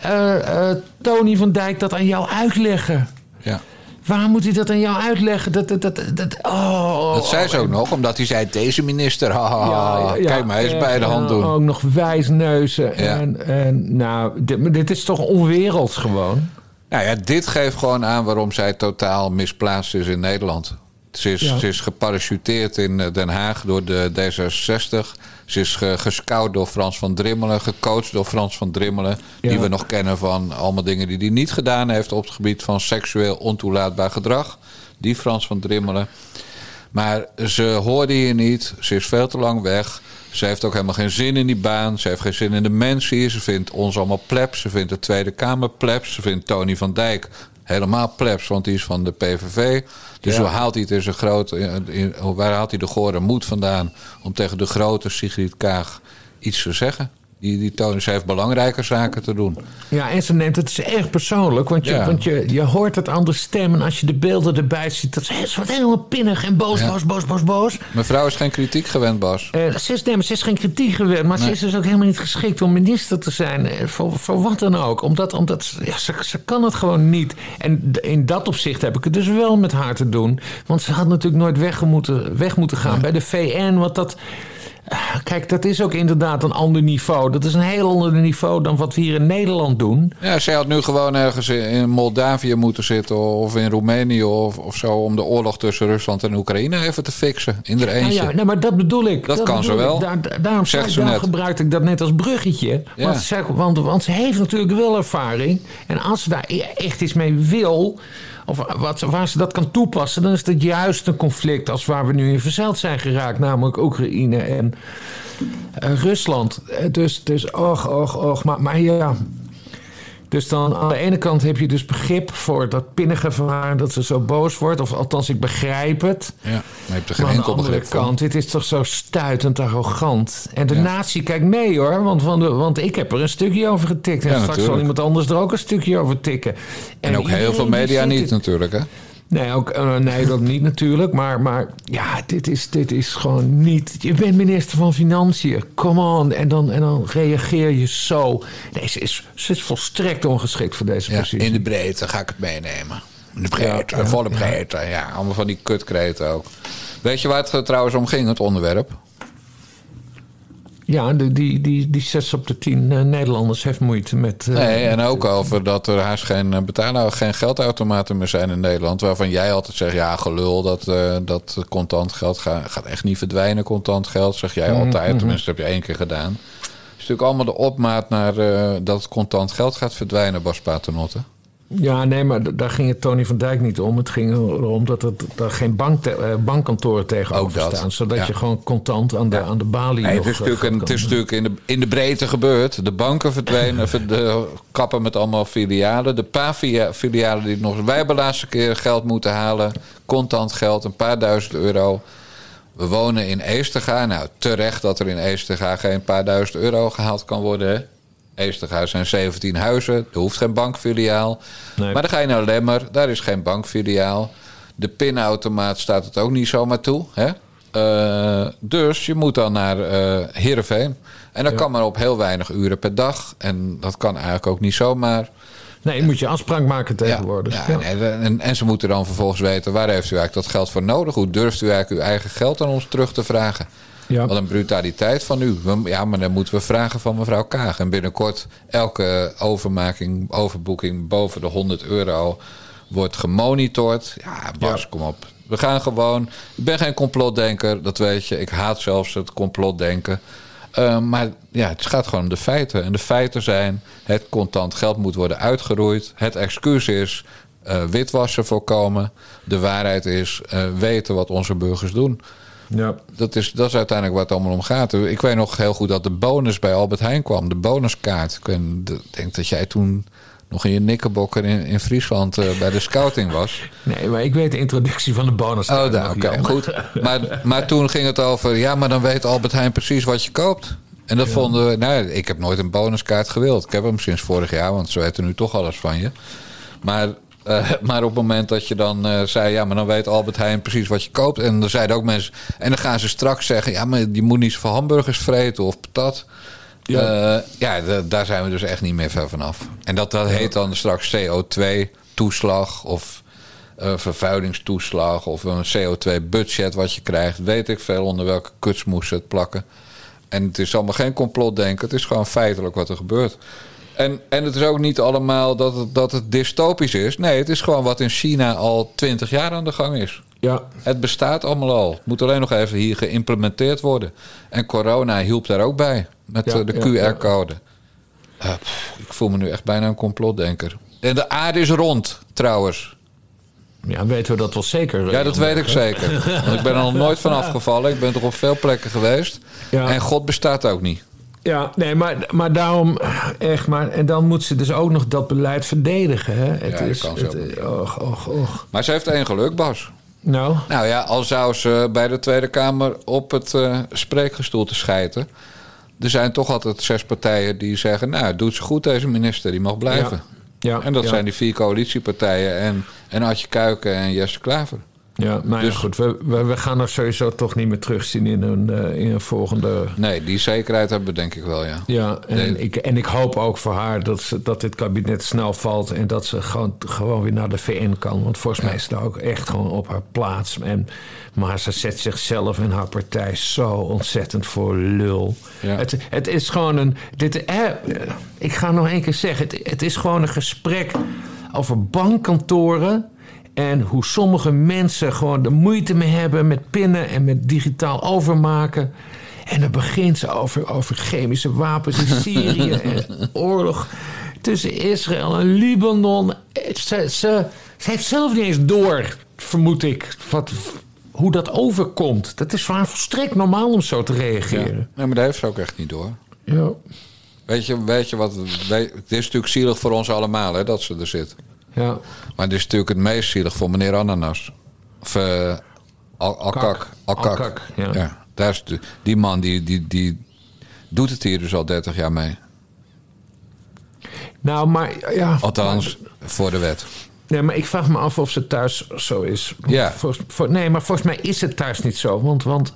eh, eh, Tony van Dijk dat aan jou uitleggen? Ja. Waarom moet hij dat aan jou uitleggen? Dat, dat, dat, dat, oh, Dat zei ze ook nog, omdat hij zei: deze minister, haha. Kijk maar, hij is bij de hand en doen. Ook nog wijsneuzen. Ja. En, en, nou, dit, dit is toch onwerelds gewoon? Nou ja, dit geeft gewoon aan waarom zij totaal misplaatst is in Nederland. Ze is, Ja. ze is geparachuteerd in eh, Den Haag door de D66. Ze is ge, gescout door Frans van Drimmelen, gecoacht door Frans van Drimmelen. Die we nog kennen van allemaal dingen die hij niet gedaan heeft op het gebied van seksueel ontoelaatbaar gedrag. Die Frans van Drimmelen. Maar ze hoorde hier niet. Ze is veel te lang weg. Ze heeft ook helemaal geen zin in die baan. Ze heeft geen zin in de mensen hier. Ze vindt ons allemaal plebs. Ze vindt de Tweede Kamer plebs. Ze vindt Tony van Dijk helemaal plebs, want die is van de PVV. Dus Ja. hoe haalt hij het in zijn grote... waar haalt hij de gore moed vandaan... om tegen de grote Sigrid Kaag iets te zeggen? Die, die Tony, ze heeft belangrijke zaken te doen. Ja, en ze neemt het is erg persoonlijk. Want je, Ja. want je, je hoort het aan de stem. En als je de beelden erbij ziet, dat ze, wordt helemaal pinnig en boos, Ja. boos, boos, boos, boos. Mevrouw is geen kritiek gewend, Bas. Eh, ze, is, nee, maar ze is geen kritiek gewend, maar ze is dus ook helemaal niet geschikt om minister te zijn. eh, Voor, voor wat dan ook. Omdat, omdat ja, ze, ze kan het gewoon niet. En in dat opzicht heb ik het dus wel met haar te doen. Want ze had natuurlijk nooit weg moeten, weg moeten gaan bij de VN. Want dat. Kijk, dat is ook inderdaad een ander niveau. Dat is een heel ander niveau dan wat we hier in Nederland doen. Ja, zij had nu gewoon ergens in- Moldavië moeten zitten of in Roemenië of, of zo om de oorlog tussen Rusland en Oekraïne even te fixen in Nou eentje. ja, nee, maar dat bedoel ik. Dat kan ze ik. wel. Daar, daar- daarom Zegt zei- ze daarom gebruikte ik dat net als bruggetje. Ja. Want, ze- want, want ze heeft natuurlijk wel ervaring. En als ze daar e- echt iets mee wil... of wat, waar ze dat kan toepassen... dan is dat juist een conflict als waar we nu in verzeild zijn geraakt. Namelijk Oekraïne en eh, Rusland. Eh, Dus, dus och, och, och. Maar, maar ja... Dus dan aan de ene kant heb je dus begrip voor dat pinnige van haar... dat ze zo boos wordt. Of althans, ik begrijp het. Ja, maar je hebt er geen Maar aan de enkel andere begrip van. kant, dit is toch zo stuitend arrogant. En de Ja. natie kijkt mee hoor, want, want ik heb er een stukje over getikt. En Ja, straks zal iemand anders er ook een stukje over tikken. En ook heel veel media niet natuurlijk, hè? Nee, ook, eh, nee, dat niet natuurlijk. Maar, maar ja, dit is, dit is gewoon niet... Je bent minister van Financiën. Come on. En dan, en dan reageer je zo. Nee, ze is, ze is volstrekt ongeschikt voor deze Ja, positie. in de breedte ga ik het meenemen. In de breedte, Ja, volle breedte. Ja. allemaal van die kutkreten ook. Weet je waar het trouwens om ging, het onderwerp? Ja, die, die, die zes op de tien eh, Nederlanders heeft moeite met... eh, Nee, en ook over dat er haast geen, eh, betalen, geen geldautomaten meer zijn in Nederland. Waarvan jij altijd zegt, ja gelul, dat, dat contant geld gaat, gaat echt niet verdwijnen, contant geld. Zeg jij altijd, tenminste dat heb je één keer gedaan. Het is natuurlijk allemaal de opmaat naar dat contant geld gaat verdwijnen, Bas Paternotte. Ja, nee, maar daar ging het Tony van Dijk niet om. Het ging erom dat er daar geen bank te- eh, bankkantoren tegenover staan. Zodat ja. je gewoon contant aan de, aan de balie Nee, het is eh, natuurlijk, een, het is natuurlijk in, de, in de breedte gebeurd. De banken verdwenen, ver- de kappen met allemaal filialen. De paar filia- filialen die nog... Wij hebben de laatste keer geld moeten halen. Contant geld, een paar duizend euro. We wonen in Eesterga. Nou, terecht dat er in Eesterga geen paar duizend euro gehaald kan worden. Hè? Eesterga zijn 17 huizen. Er hoeft geen bankfiliaal. Nee. Maar dan ga je naar Lemmer. Daar is geen bankfiliaal. De pinautomaat staat het ook niet zomaar toe. Hè? Eh, dus je moet dan naar eh Heerenveen. En dat kan maar op heel weinig uren per dag. En dat kan eigenlijk ook niet zomaar. Nee, moet je afspraak maken tegenwoordig. Ja, Ja. En, en, en ze moeten dan vervolgens weten... waar heeft u eigenlijk dat geld voor nodig? Hoe durft u eigenlijk uw eigen geld aan ons terug te vragen? Ja. Wat een brutaliteit van u. Ja, maar dan moeten we vragen van mevrouw Kaag. En binnenkort elke overmaking, overboeking boven de 100 euro wordt gemonitord. Ja, Bas, Ja. kom op. We gaan gewoon... Ik ben geen complotdenker, dat weet je. Ik haat zelfs het complotdenken. Eh, maar ja, het gaat gewoon om de feiten. En de feiten zijn... het contant geld moet worden uitgeroeid. Het excuus is eh, witwassen voorkomen. De waarheid is eh, weten wat onze burgers doen. Ja. Dat is, dat is uiteindelijk waar het allemaal om gaat. Ik weet nog heel goed dat de bonus bij Albert Heijn kwam. De bonuskaart. Ik denk dat jij toen nog in je nikkerbokker in, in Friesland eh, bij de scouting was. Nee, maar ik weet de introductie van de bonus. Oh, daar, oké, goed. Maar, maar toen ging het over... Ja, maar dan weet Albert Heijn precies wat je koopt. En dat vonden we... Nou, ik heb nooit een bonuskaart gewild. Ik heb hem sinds vorig jaar, want ze weten nu toch alles van je. Maar, eh, maar op het moment dat je dan eh, zei... Ja, maar dan weet Albert Heijn precies wat je koopt. En dan zeiden ook mensen... En dan gaan ze straks zeggen... Ja, maar je moet niet zoveel hamburgers vreten of patat. Ja. Ja, ja da- daar zijn we dus echt niet meer ver vanaf. En dat, dat heet dan straks CO2-toeslag of eh, vervuilingstoeslag of een CO2-budget wat je krijgt. Weet ik veel onder welke kutsmoes ze het plakken. En het is allemaal geen complotdenken. Het is gewoon feitelijk wat er gebeurt. En, en het is ook niet allemaal dat het, dat het dystopisch is. Nee, het is gewoon wat in China al twintig jaar aan de gang is. Ja. Het bestaat allemaal al. Het moet alleen nog even hier geïmplementeerd worden. En corona hielp daar ook bij. Met Ja, eh, de ja, ja. QR-code. Eh, ik voel me nu echt bijna een complotdenker. En de aarde is rond, trouwens. ja, weten we dat wel zeker. Ja, dat weet ik zeker. Want ik ben er nog nooit van afgevallen. Ik ben toch op veel plekken geweest. En God bestaat ook niet. Ja, nee, maar, maar daarom echt maar. En dan moet ze dus ook nog dat beleid verdedigen. Hè? Het dat is, kan het, och, och, och. Maar ze heeft één geluk, Bas. Nou, Nou ja, al zou ze bij de Tweede Kamer op het eh spreekgestoelte schijten. Er zijn toch altijd zes partijen die zeggen... nou, doet ze goed deze minister, die mag blijven. Ja. Ja, en dat ja. zijn die vier coalitiepartijen en, en Adje Kuiken en Jesse Klaver. Ja, maar ja, Dus- goed, we, we, we gaan er sowieso toch niet meer terugzien in een, eh, in een volgende... Nee, die zekerheid hebben we denk ik wel, ja. Ja, en, Nee. ik, en ik hoop ook voor haar dat, ze, dat dit kabinet snel valt... en dat ze gewoon, gewoon weer naar de VN kan. Want volgens mij is het ook echt gewoon op haar plaats. En, maar ze zet zichzelf en haar partij zo ontzettend voor lul. Ja. Het, het is gewoon een... Dit, eh, ik ga nog één keer zeggen. Het, het is gewoon een gesprek over bankkantoren... En hoe sommige mensen gewoon de moeite mee hebben met pinnen en met digitaal overmaken. En dan begint ze over, over chemische wapens in Syrië en oorlog tussen Israël en Libanon. Ze, ze, ze heeft zelf niet eens door, vermoed ik, wat, hoe dat overkomt. Dat is voor haar volstrekt normaal om zo te ja. reageren. Nee, maar dat heeft ze ook echt niet door. Ja. Weet je, weet je wat... weet- het is natuurlijk zielig voor ons allemaal, hè, dat ze er zit. Ja. Maar het is natuurlijk het meest zielig voor meneer Ananas. Of uh, Al- Alkak. Ja. ja. daar is de, die man die, die, die doet het hier dus al 30 jaar mee. Nou, maar ja. Althans, voor de wet. Nee, maar ik vraag me af of ze thuis zo is. Ja. volgens- voor- nee, maar volgens mij is het thuis niet zo. Want, want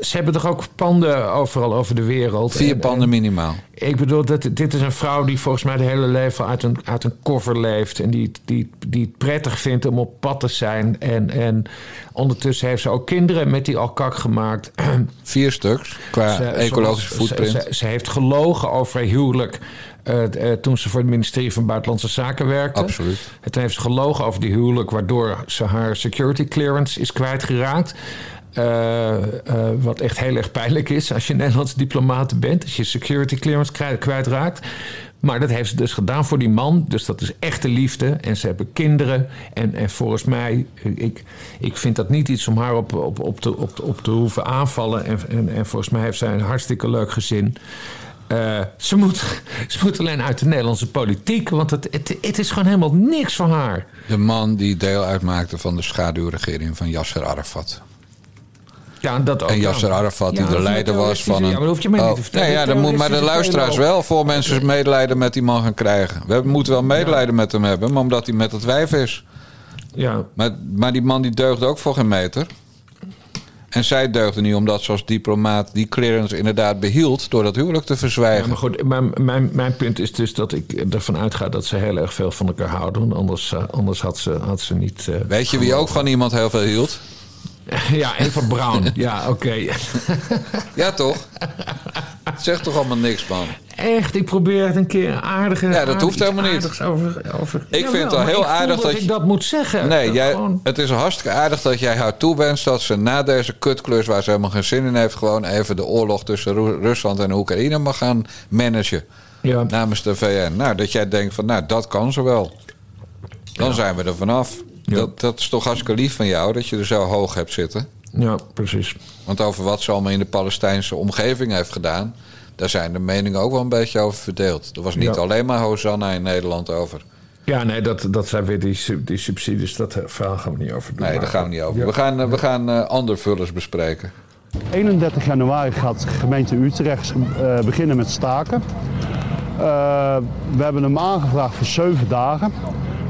ze hebben toch ook panden overal over de wereld. Vier En- panden minimaal. Ik bedoel, dat, dit is een vrouw die volgens mij de hele leven uit een, uit een koffer leeft. En die, die, die het prettig vindt om op pad te zijn. En, en ondertussen heeft ze ook kinderen met die alkak gemaakt. Vier stuks qua Ze- ecologische footprint. Ze, ze, ze heeft gelogen over haar huwelijk eh, eh, toen ze voor het ministerie van Buitenlandse Zaken werkte. Absoluut. En toen heeft ze gelogen over die huwelijk, waardoor ze haar security clearance is kwijtgeraakt. Eh, eh, wat echt heel erg pijnlijk is als je Nederlandse diplomaat bent, als je security clearance kwijt- kwijtraakt. Maar dat heeft ze dus gedaan voor die man. Dus dat is echte liefde. En ze hebben kinderen. En, en volgens mij, ik, ik vind dat niet iets om haar op, op, op, te, op, op te hoeven aanvallen. En, en, en volgens mij heeft zij een hartstikke leuk gezin. Eh, ze, moet, ze moet alleen uit de Nederlandse politiek. Want het, het, het is gewoon helemaal niks van haar. De man die deel uitmaakte van de schaduwregering van Yasser Arafat. Ja, dat ook. En Yasser ja. Arafat, die de leider was van een... Ja, maar hoef je mij niet te Oh, vertellen. Nee, ja, dan moet, maar de luisteraars wel. Voor mensen medelijden met die man gaan krijgen. We moeten wel medelijden met hem hebben, maar omdat hij met het wijf is. Ja, Maar, maar die man die deugde ook voor geen meter. En zij deugde niet omdat ze als diplomaat die clearance inderdaad behield... door dat huwelijk te Ja, verzwijgen. maar goed, mijn, mijn, mijn punt is dus dat ik ervan uitga dat ze heel erg veel van elkaar houden. Anders, eh, anders had, ze, had ze niet. eh, Weet je wie ook van iemand heel veel hield? ja, Eva Brown. ja, oké. Ja, toch? Zeg toch allemaal niks, man. Echt, ik probeer het een keer aardig. Ja, dat hoeft helemaal niet. Over, over, Ik vind het al heel aardig dat, dat ik je- dat moet zeggen. Nee, Dat jij, gewoon- het is hartstikke aardig dat jij haar toewenst dat ze na deze kutklus, waar ze helemaal geen zin in heeft, gewoon even de oorlog tussen Ru- Rusland en Oekraïne mag gaan managen ja, namens de VN. Nou, dat jij denkt van, nou, dat kan ze wel. Dan zijn we er vanaf. Ja. Dat, dat is toch hartstikke lief van jou dat je er zo hoog hebt zitten. ja, precies. Want over wat ze allemaal in de Palestijnse omgeving heeft gedaan, daar zijn de meningen ook wel een beetje over verdeeld. Er was niet Ja. alleen maar Hosanna in Nederland over. Ja, nee, dat, dat zijn weer die, die subsidies. Dat eh, verhaal gaan we niet over doen. Nee, daar gaan we niet over. Ja. We gaan, eh, we gaan eh, andere vullers bespreken. 31 januari gaat gemeente Utrecht eh, beginnen met staken. Eh, we hebben hem aangevraagd voor 7 dagen.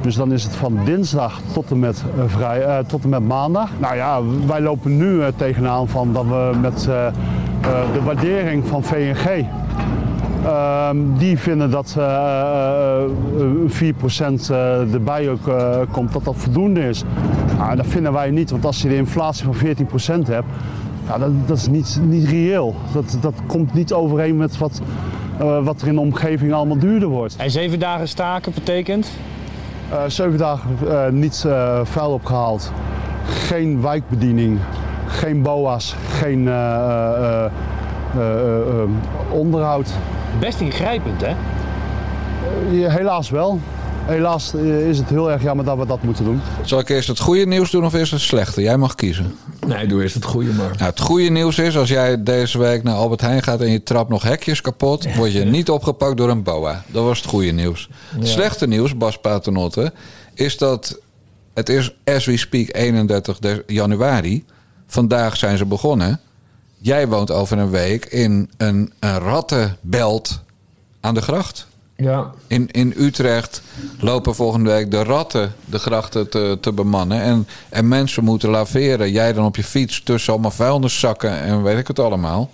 Dus dan is het van dinsdag tot en met, eh, vrij, eh, tot en met maandag. Nou ja, wij lopen nu eh, tegenaan van dat we met de waardering van VNG. ehm, die vinden dat eh, eh, eh, 4% eh, erbij ook komt, dat dat voldoende is. Nou, dat vinden wij niet, want als je de inflatie van 14% hebt, ja, dat, dat is niet, niet reëel. Dat, dat komt niet overeen met wat, wat er in de omgeving allemaal duurder wordt. En zeven dagen staken betekent? Eh, zeven dagen eh, niet eh, vuil opgehaald, geen wijkbediening, geen boa's, geen eh, eh, eh, eh, eh, onderhoud. Best ingrijpend, hè? Ja, helaas wel. Helaas is het heel erg jammer dat we dat moeten doen. Zal ik eerst het goede nieuws doen of eerst het slechte? Jij mag kiezen. Nee, doe eerst het goede maar. Nou, het goede nieuws is, als jij deze week naar Albert Heijn gaat en je trapt nog hekjes kapot, word je niet opgepakt door een boa. Dat was het goede nieuws. Het slechte nieuws, Bas Paternotte, is dat het is as we speak 31 de- januari. Vandaag zijn ze begonnen. Jij woont over een week in een, een rattenbelt aan de gracht. Ja, In, in Utrecht lopen volgende week de ratten de grachten te, te bemannen. En, en mensen moeten laveren. Jij dan op je fiets tussen allemaal vuilniszakken en weet ik het allemaal.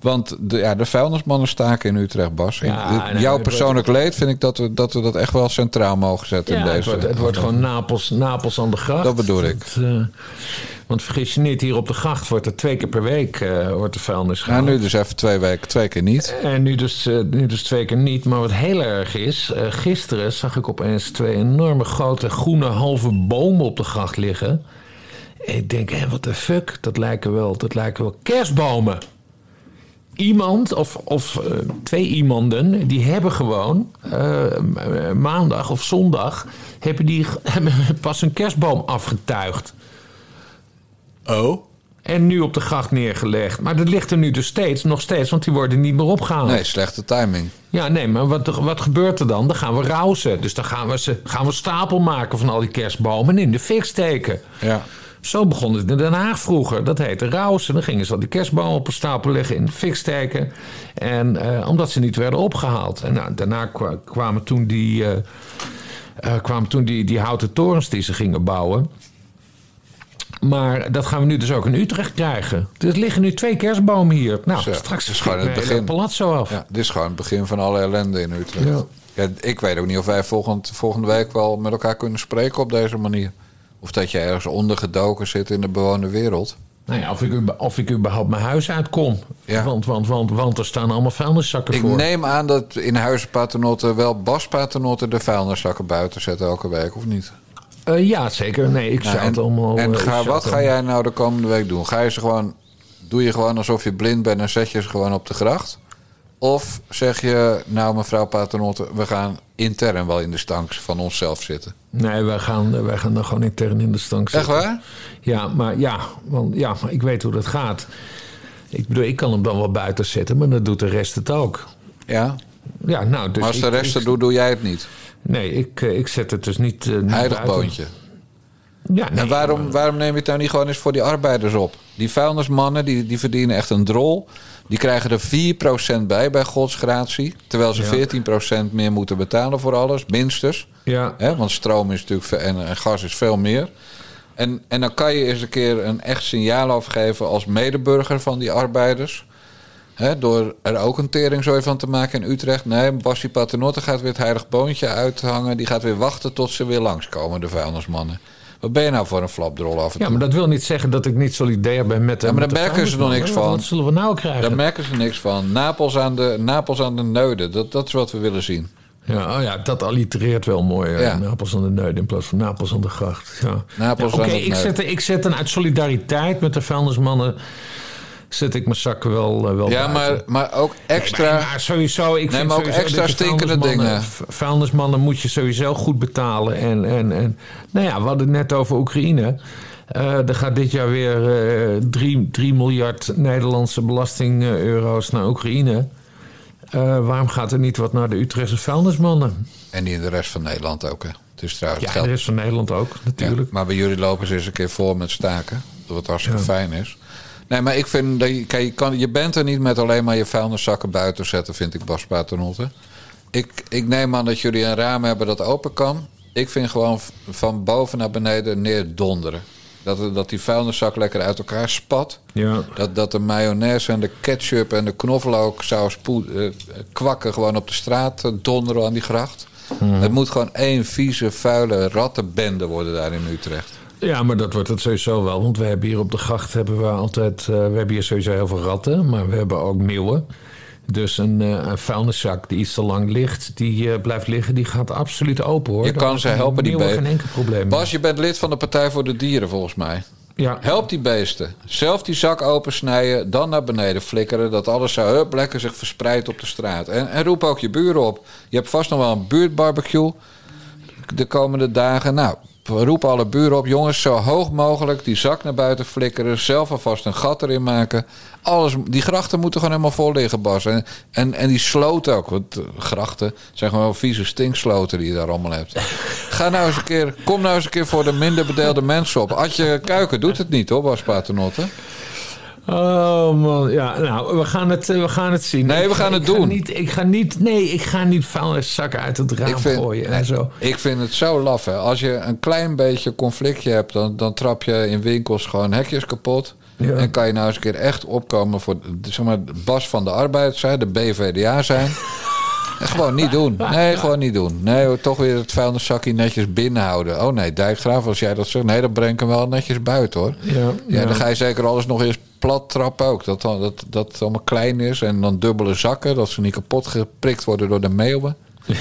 Want de, ja, de vuilnismannen staken in Utrecht, Bas. Ja, nee, jouw het persoonlijk leed vind ik dat we, dat we dat echt wel centraal mogen zetten ja in het, deze. wordt, het wordt gewoon Napels, Napels aan de gracht. Dat bedoel ik. Het, eh, want vergis je niet, hier op de gracht wordt er twee keer per week eh, wordt de vuilnis Ja, gehaald. nu dus even twee weken, twee keer niet. En nu dus, eh, nu dus twee keer niet. Maar wat heel erg is, gisteren zag ik opeens twee enorme grote groene halve bomen op de gracht liggen. En ik denk, hé, wat de fuck, dat lijken wel, dat lijken wel kerstbomen. Iemand, of, of eh, twee iemanden, die hebben gewoon eh, ma- maandag of zondag hebben die, hebben pas een kerstboom afgetuigd. Oh? En nu op de gracht neergelegd. Maar dat ligt er nu dus steeds, nog steeds, want die worden niet meer opgehaald. Nee, slechte timing. Ja, nee, maar wat, wat gebeurt er dan? Dan gaan we rousen. Dus dan gaan we, ze, gaan we stapel maken van al die kerstbomen en in de fik steken. Ja. Zo begon het in Den Haag vroeger. Dat heette rousen. Dan gingen ze al die kerstbomen op een stapel leggen, in de fik steken. En eh, omdat ze niet werden opgehaald. En nou, daarna kwa- kwamen toen, die, eh, eh, kwamen toen die, die houten torens die ze gingen bouwen. Maar dat gaan we nu dus ook in Utrecht krijgen. Er liggen nu twee kerstbomen hier. Nou, Zo, straks is is gewoon het begin. palazzo af. Ja, dit is gewoon het begin van alle ellende in Utrecht. Ja. Ja, ik weet ook niet of wij volgend, volgende week wel met elkaar kunnen spreken op deze manier. Of dat je ergens ondergedoken zit in de bewoonde wereld. Nou ja, of ik, of ik überhaupt mijn huis uitkom. Ja. Want, want, want, want er staan allemaal vuilniszakken Ik voor. neem aan dat in huizen Paternotte wel Bas Paternotte de vuilniszakken buiten zetten elke week, of niet? Eh, ja, zeker. Nee, ik Nou, zou het en allemaal... en eh, ik ga, wat ga jij nou de komende week doen? Ga je ze gewoon, doe je gewoon alsof je blind bent en zet je ze gewoon op de gracht? Of zeg je, nou mevrouw Paternotte, we gaan intern wel in de stank van onszelf zitten? Nee, wij gaan, wij gaan er gewoon intern in de stank Echt zitten. waar? Ja, maar ja, want, ja, maar ik weet hoe dat gaat. Ik bedoel, ik kan hem dan wel buiten zetten, maar dan doet de rest het ook. Ja. Ja, nou, dus maar als de ik- rest het doet, doe jij het niet. Nee, ik, eh, ik zet het dus niet, niet Heilig buiten. boontje. Ja, nee, En waarom, waarom neem je het nou niet gewoon eens voor die arbeiders op? Die vuilnismannen, die, die verdienen echt een drol. Die krijgen er 4% bij bij godsgratie. Terwijl ze Ja. 14% meer moeten betalen voor alles, minstens. Ja, Hè, want stroom is natuurlijk en, en gas is veel meer. En, en dan kan je eens een keer een echt signaal afgeven als medeburger van die arbeiders. Hè, door er ook een teringzooi van te maken in Utrecht. Nee, Bassie Paternotte gaat weer het heilig boontje uithangen. Die gaat weer wachten tot ze weer langskomen, de vuilnismannen. Wat ben je nou voor een flapdrol af en ja, toe? maar dat wil niet zeggen dat ik niet solidair ben met de Ja, maar daar merken ze nog niks van. Wat zullen we nou krijgen? Daar merken ze niks van. Napels aan de, Napels aan de neuden, dat, dat is wat we willen zien. Ja, oh ja, dat allitereert wel mooi. Ja. Napels aan de neus in plaats van Napels aan de gracht. Ja. Napels Ja, Oké, aan de ik, zet, ik zet dan uit solidariteit met de vuilnismannen... zet ik mijn zakken wel, eh, wel Ja, buiten. maar, maar ook extra... Nee, maar sowieso, ik Nee, vind maar ook extra stinkende dingen. Vuilnismannen moet je sowieso goed betalen. En, en, en nou ja, we hadden het net over Oekraïne. Eh, er gaat dit jaar weer 3 miljard Nederlandse belasting-euro's naar Oekraïne. Eh, waarom gaat er niet wat naar de Utrechtse vuilnismannen? En die in de rest van Nederland ook, hè. Het is trouwens Ja, geld. de rest van Nederland ook, Ja, natuurlijk. maar bij jullie lopen ze eens een keer voor met staken. Wat hartstikke Ja. fijn is. Nee, maar ik vind dat je, kijk, je, kan, je bent er niet met alleen maar je vuilniszakken buiten zetten, vind ik Bas Paternotte. Ik, ik neem aan dat jullie een raam hebben dat open kan. Ik vind gewoon van boven naar beneden neerdonderen. Dat, dat die vuilniszak lekker uit elkaar spat. Ja. Dat, dat de mayonaise en de ketchup en de knoflooksaus poe- eh, kwakken gewoon op de straat eh, donderen aan die gracht. Het moet gewoon één vieze, vuile rattenbende worden daar in Utrecht. Ja, maar dat wordt het sowieso wel. Want we hebben hier op de gracht hebben we altijd. eh, we hebben hier sowieso heel veel ratten, maar we hebben ook meeuwen. Dus een, eh, een vuilniszak die iets te lang ligt, die eh, blijft liggen, die gaat absoluut open hoor. Je kan ze helpen, die beesten. geen enkel probleem. Bas, je bent lid van de Partij voor de Dieren, volgens mij. ja. Help die beesten. Zelf die zak opensnijden, dan naar beneden flikkeren. Dat alles zo hup, lekker zich verspreidt op de straat. En, en roep ook je buren op. Je hebt vast nog wel een buurtbarbecue de komende dagen. Nou, roep alle buren op. Jongens, zo hoog mogelijk die zak naar buiten flikkeren. Zelf alvast een gat erin maken. Alles, die grachten moeten gewoon helemaal vol liggen, Bas. En, en, en die sloten ook. Want eh, grachten zijn gewoon vieze stinksloten die je daar allemaal hebt. Ga nou eens een keer, kom nou eens een keer voor de minder bedeelde mensen op. Adje Kuiken doet het niet hoor, Bas Paternotte. Oh man, ja, nou, we gaan het, eh, we gaan het zien. Nee, we gaan het ik Ga doen. niet, ik ga niet, nee, ik ga niet vuilniszakken uit het raam vind, gooien en nee, zo. ik vind het zo laf. Hè. Als je een klein beetje conflictje hebt, dan, dan trap je in winkels gewoon hekjes kapot. Ja. En kan je nou eens een keer echt opkomen voor zeg maar, de Bas van de Arbeid zijn, de BVDA zijn. Gewoon niet doen. Nee, gewoon niet doen. Nee, toch weer het vuilniszakje netjes binnenhouden. Oh nee, Dijkgraaf, als jij dat zegt, nee, dan breng ik hem wel netjes buiten hoor. Ja, Ja, dan ga je zeker alles nog eens plat trappen ook. Dat, dat, dat het allemaal klein is. En dan dubbele zakken, dat ze niet kapot geprikt worden door de meeuwen.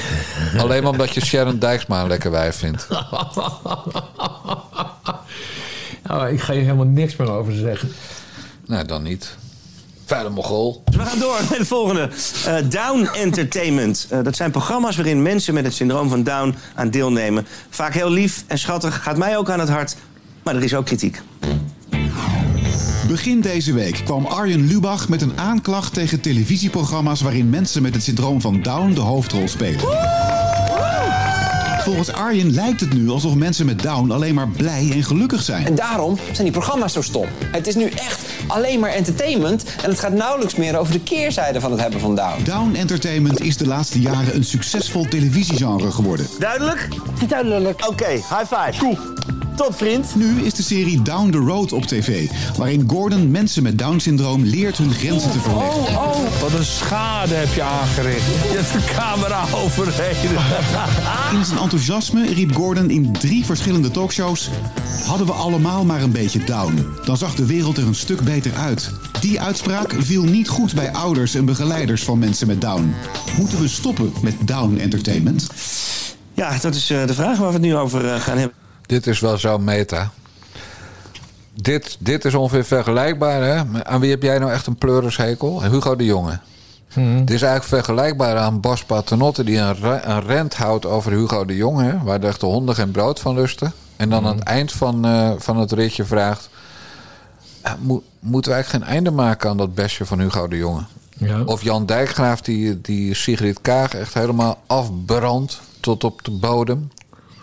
Alleen maar omdat je Sharon Dijksma een lekker wijf vindt. Oh, ik ga hier helemaal niks meer over zeggen. Nee, dan niet. Vuile mogol. We gaan door met het volgende. Eh, Down Entertainment. Eh, dat zijn programma's waarin mensen met het syndroom van Down aan deelnemen. Vaak heel lief en schattig, gaat mij ook aan het hart. Maar er is ook kritiek. Begin deze week kwam Arjen Lubach met een aanklacht tegen televisieprogramma's waarin mensen met het syndroom van Down de hoofdrol spelen. Volgens Arjen lijkt het nu alsof mensen met Down alleen maar blij en gelukkig zijn. En daarom zijn die programma's zo stom. Het is nu echt alleen maar entertainment en het gaat nauwelijks meer over de keerzijde van het hebben van Down. Down Entertainment is de laatste jaren een succesvol televisiegenre geworden. Duidelijk? Duidelijk. Oké, high five. Cool. Tot vriend. Nu is de serie Down the Road op tv, waarin Gordon mensen met Down-syndroom leert hun grenzen te verleggen. Oh, Wat een schade heb je aangericht. Je hebt de camera overreden. In zijn enthousiasme riep Gordon in drie verschillende talkshows... Hadden we allemaal maar een beetje down. Dan zag de wereld er een stuk beter uit. Die uitspraak viel niet goed bij ouders en begeleiders van mensen met down. Moeten we stoppen met down entertainment? Ja, dat is eh, de vraag waar we het nu over eh, gaan hebben. Dit is wel zo meta. Dit, dit is ongeveer vergelijkbaar. Hè? Aan wie heb jij nou echt een pleurishekel? Hugo de Jonge. Dit is eigenlijk vergelijkbaar aan Bas Paternotte... die een, re- een rent houdt over Hugo de Jonge... hè, waar de echte honden geen brood van lusten. En dan aan het eind van, eh, van het ritje vraagt... eh, mo- moeten we eigenlijk geen einde maken aan dat bestje van Hugo de Jonge? Ja. Of Jan Dijkgraaf die, die Sigrid Kaag echt helemaal afbrandt tot op de bodem.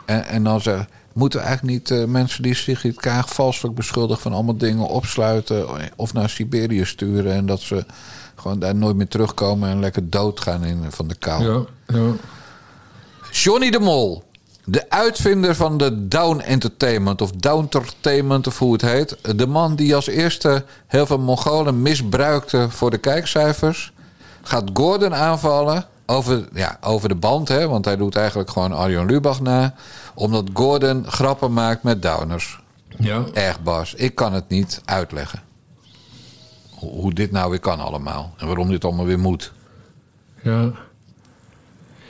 En, en dan zeggen, moeten we eigenlijk niet eh, mensen die Sigrid Kaag valselijk beschuldigen van allemaal dingen opsluiten of naar Siberië sturen en dat ze gewoon daar nooit meer terugkomen en lekker doodgaan in, van de kou. Ja, ja. Johnny de Mol, de uitvinder van de Down Entertainment of Downtertainment of hoe het heet. De man die als eerste heel veel Mongolen misbruikte voor de kijkcijfers. Gaat Gordon aanvallen over, ja, over de band, hè, want hij doet eigenlijk gewoon Arjen Lubach na. Omdat Gordon grappen maakt met downers. ja. Echt Bas, ik kan het niet uitleggen. Hoe hoe dit nou weer kan allemaal. En waarom dit allemaal weer moet. ja.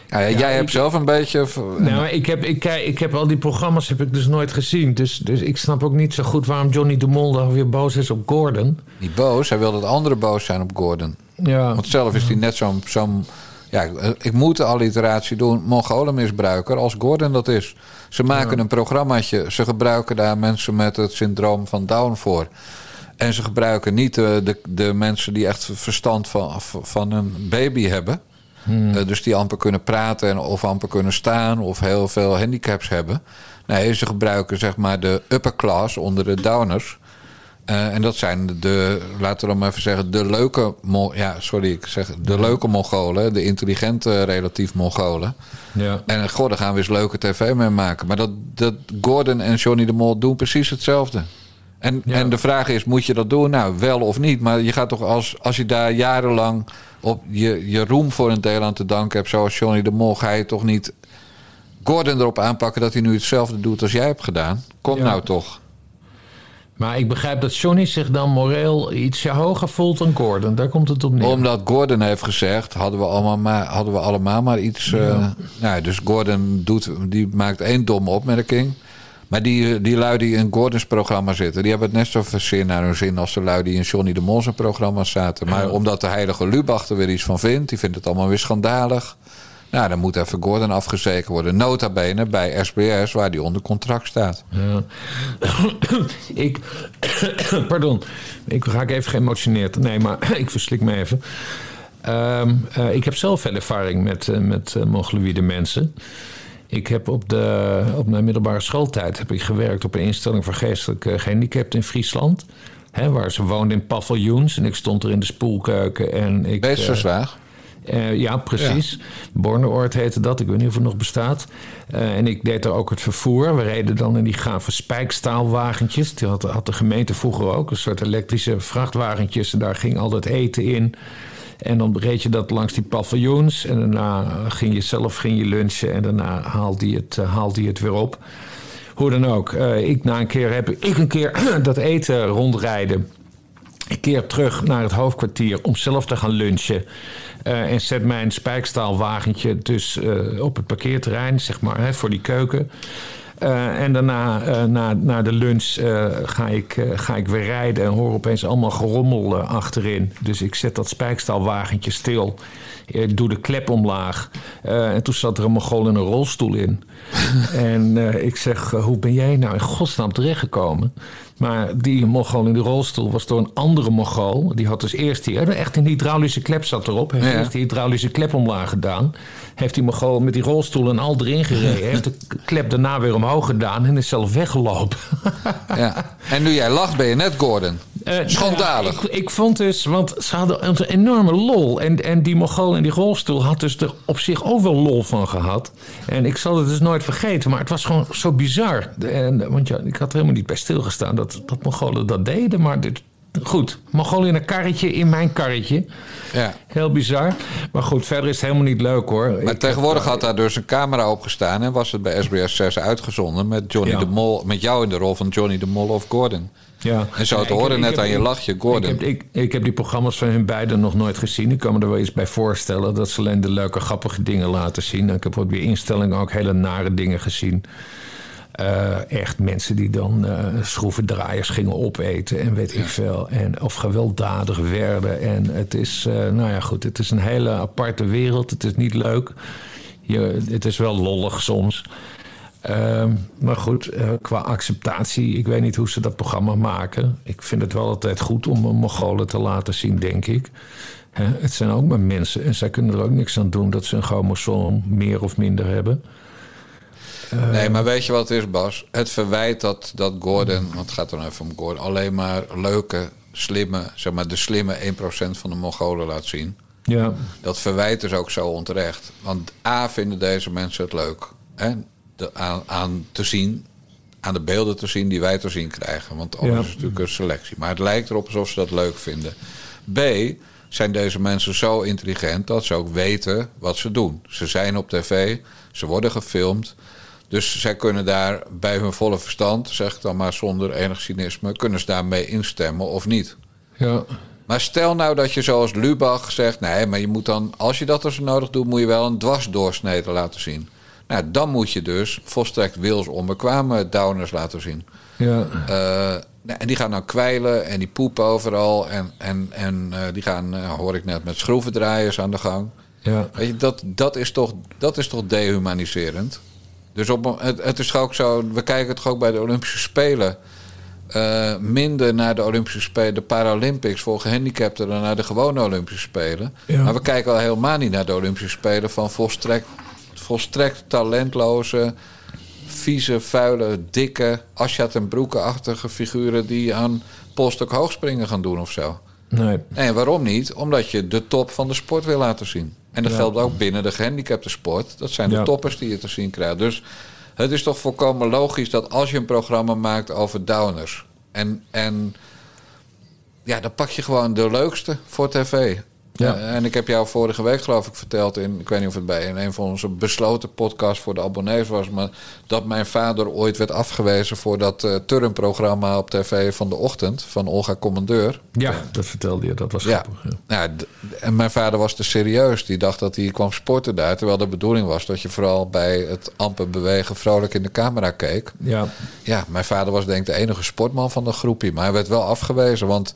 Ja, jij hebt ik- zelf een beetje... Nou, ik heb, ik, ik heb al die programma's heb ik dus nooit gezien. Dus, dus ik snap ook niet zo goed waarom Johnny de Mol weer boos is op Gordon. Niet boos, hij wil dat anderen boos zijn op Gordon. Ja, Want zelf is hij net zo'n... zo'n ja, ik moet de alliteratie doen. Mongolenmisbruiker als Gordon dat is. Ze maken een programmaatje. Ze gebruiken daar mensen met het syndroom van Down voor. En ze gebruiken niet de, de, de mensen die echt verstand van, van een baby hebben. Eh, dus die amper kunnen praten en of amper kunnen staan of heel veel handicaps hebben. Nee, ze gebruiken zeg maar de upper class onder de downers. Eh, en dat zijn de, laten we dan maar even zeggen, de leuke, ja, sorry, ik zeg de leuke Mongolen, de intelligente relatief Mongolen. ja. En goh, daar gaan we eens leuke tv mee maken. Maar dat, dat Gordon en Johnny de Mol doen precies hetzelfde. En, Ja. en de vraag is, moet je dat doen? Nou, wel of niet. Maar je gaat toch als, als je daar jarenlang op je, je roem voor een deel aan te danken hebt... zoals Johnny de Mol, ga je toch niet Gordon erop aanpakken... dat hij nu hetzelfde doet als jij hebt gedaan? Kom Ja. nou toch. Maar ik begrijp dat Johnny zich dan moreel ietsje hoger voelt dan Gordon. Daar komt het op neer. Omdat Gordon heeft gezegd, hadden we allemaal maar, hadden we allemaal maar iets. eh, nou, dus Gordon doet, die maakt één domme opmerking. Maar die, die lui die in Gordons programma zitten, die hebben het net zo zin naar hun zin als de lui die in Johnny de Mol zijn programma zaten. Maar omdat de heilige Lubach er weer iets van vindt, die vindt het allemaal weer schandalig. Nou, dan moet even Gordon afgezeken worden. Nota bene bij SBS, waar die onder contract staat. Ja. ik, pardon, ik raak even geëmotioneerd. Nee, maar ik verslik me even. Ehm, eh, ik heb zelf veel ervaring met, eh, met mongoloïde mensen. Ik heb op, de, op mijn middelbare schooltijd heb ik gewerkt op een instelling voor geestelijk eh, gehandicapten in Friesland. Hè, waar ze woonden in paviljoens. En ik stond er in de spoelkeuken. En ik, Beesterswaag? Eh, ja, precies. Borneoord heette dat. Ik weet niet of het nog bestaat. Eh, en ik deed er ook het vervoer. We reden dan in die gave spijkstaalwagentjes. Die had, had de gemeente vroeger ook. Een soort elektrische vrachtwagentjes. En daar ging altijd eten in. En dan reed je dat langs die paviljoens. En daarna ging je zelf ging je lunchen. En daarna haalde je het, eh, haalde je het weer op. Hoe dan ook. ik na een keer heb ik een keer dat eten rondrijden. Ik keer terug naar het hoofdkwartier om zelf te gaan lunchen. Eh, en zet mijn spijkstaalwagentje dus eh, op het parkeerterrein, zeg maar, hè, voor die keuken. Eh, en daarna, eh, na, na de lunch, ga, ik, ga ik weer rijden en hoor opeens allemaal gerommel achterin. Dus ik zet dat spijkstaalwagentje stil. Ik doe de klep omlaag. En toen zat er een Mongool in een rolstoel in. en ik zeg, hoe ben jij nou in godsnaam terechtgekomen? Maar die Mongool in die rolstoel was door een andere Mongool. Die had dus eerst die, echt een hydraulische klep zat erop. Heeft Ja. eerst die hydraulische klep omlaag gedaan. Heeft die Mongool met die rolstoel en al erin gereden. heeft de klep daarna weer omhoog gedaan en is zelf weggelopen. Ja. En nu jij lacht, ben je net Gordon. Eh, Schandalig. nou ja, ik, ik vond dus, want ze hadden een enorme lol. En, en die Mongool in die rolstoel had dus er op zich ook wel lol van gehad. En ik zal het dus nooit vergeten, maar het was gewoon zo bizar. En, want ja, ik had er helemaal niet bij stilgestaan dat, dat Mongolen dat deden. Maar dit, goed, Mongolen in een karretje, in mijn karretje. Ja. Heel bizar. Maar goed, verder is het helemaal niet leuk hoor. Maar Ik tegenwoordig heb, had daar dus een camera op gestaan... en was het bij SBS 6 uitgezonden met, Johnny Ja. de Mol, met jou in de rol van Johnny de Mol of Gordon. Ja. En zo te horen net heb- aan je lachje, Gordon. Ik heb, ik, ik heb die programma's van hun beiden nog nooit gezien. Ik kan me er wel eens bij voorstellen dat ze alleen de leuke, grappige dingen laten zien. Ik heb op die instellingen ook hele nare dingen gezien. Eh, echt mensen die dan eh, schroevendraaiers gingen opeten en weet ik veel. En, of gewelddadig werden. En het is, eh, nou ja, goed, het is een hele aparte wereld. Het is niet leuk. Je, het is wel lollig soms. Ehm, maar goed, qua acceptatie, ik weet niet hoe ze dat programma maken. Ik vind het wel altijd goed om een Mongolen te laten zien, denk ik. Hè, het zijn ook maar mensen en zij kunnen er ook niks aan doen dat ze een chromosoom meer of minder hebben. Eh, Nee, maar weet je wat het is, Bas? Het verwijt dat, dat Gordon, want het gaat dan even om Gordon, alleen maar leuke, slimme, zeg maar de slimme 1% van de Mongolen laat zien. Ja. Dat verwijt is ook zo onterecht. Want A vinden deze mensen het leuk hè? De, aan, aan te zien, aan de beelden te zien die wij te zien krijgen. Want Ja. is natuurlijk een selectie. Maar het lijkt erop alsof ze dat leuk vinden. B, zijn deze mensen zo intelligent dat ze ook weten wat ze doen. Ze zijn op tv, ze worden gefilmd. Dus zij kunnen daar bij hun volle verstand, zeg ik dan maar zonder enig cynisme, kunnen ze daarmee instemmen of niet. Ja. Maar stel nou dat je zoals Lubach zegt... nee, maar je moet dan, als je dat als nodig doet... moet je wel een dwarsdoorsnede laten zien. Nou, dan moet je dus volstrekt wilsonbekwame downers laten zien. Ja. Eh, en die gaan dan kwijlen en die poepen overal. En, en, en eh, die gaan, eh, hoor ik net, met schroevendraaiers aan de gang. Ja. Weet je, dat, dat, is toch, dat is toch dehumaniserend? Dus op, het, het is ook zo, we kijken toch ook bij de Olympische Spelen. eh, minder naar de Olympische Spelen, de Paralympics voor gehandicapten dan naar de gewone Olympische Spelen. Ja. Maar we kijken al helemaal niet naar de Olympische Spelen van volstrekt, volstrekt talentloze, vieze, vuile, dikke, Asja ten Broeke-achtige figuren die aan polstok hoogspringen gaan doen of zo. Nee. Nee, waarom niet? Omdat je de top van de sport wil laten zien. En dat Ja. geldt ook binnen de gehandicapte sport. Dat zijn de Ja. toppers die je te zien krijgt. Dus het is toch volkomen logisch dat als je een programma maakt over downers... en, en ja, dan pak je gewoon de leukste voor tv. Ja. Eh, en ik heb jou vorige week geloof ik verteld... In, ik weet niet of het bij in een van onze besloten podcasts voor de abonnees was... maar dat mijn vader ooit werd afgewezen voor dat eh turnprogramma op tv van de ochtend... van Olga Commandeur. Ja, dat vertelde je. Dat was Ja. grappig. Ja. En mijn vader was te serieus. Die dacht dat hij kwam sporten daar. Terwijl de bedoeling was dat je vooral bij het amper bewegen vrolijk in de camera keek. Ja. Ja, mijn vader was denk ik de enige sportman van de groepje. Maar hij werd wel afgewezen, want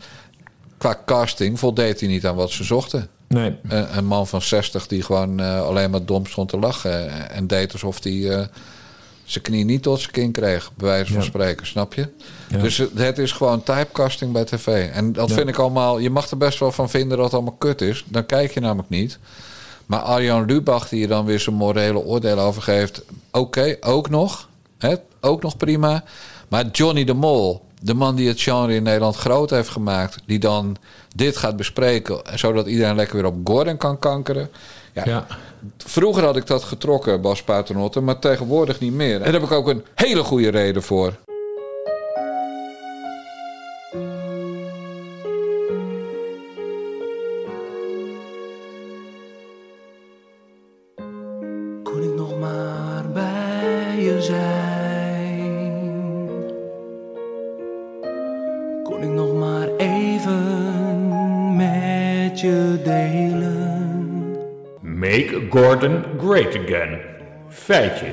qua casting voldeed hij niet aan wat ze zochten. Nee. Een, een man van 60 die gewoon eh, alleen maar dom stond te lachen. En deed alsof hij eh, zijn knie niet tot zijn kin kreeg. Bij wijze van Ja. spreken, snap je? Ja. Dus het, het is gewoon typecasting bij tv. En dat Ja. vind ik allemaal... Je mag er best wel van vinden dat het allemaal kut is. Dan kijk je namelijk niet. Maar Arjan Lubach die je dan weer zijn morele oordeel over geeft... Oké, ook nog. Hè, ook nog prima. Maar Johnny de Mol de man die het genre in Nederland groot heeft gemaakt, die dan dit gaat bespreken, zodat iedereen lekker weer op Gordon kan kankeren. Ja, Vroeger had ik dat getrokken, Bas Paternotte, maar tegenwoordig niet meer. En daar heb ik ook een hele goede reden voor. Gordon great again. Feitje.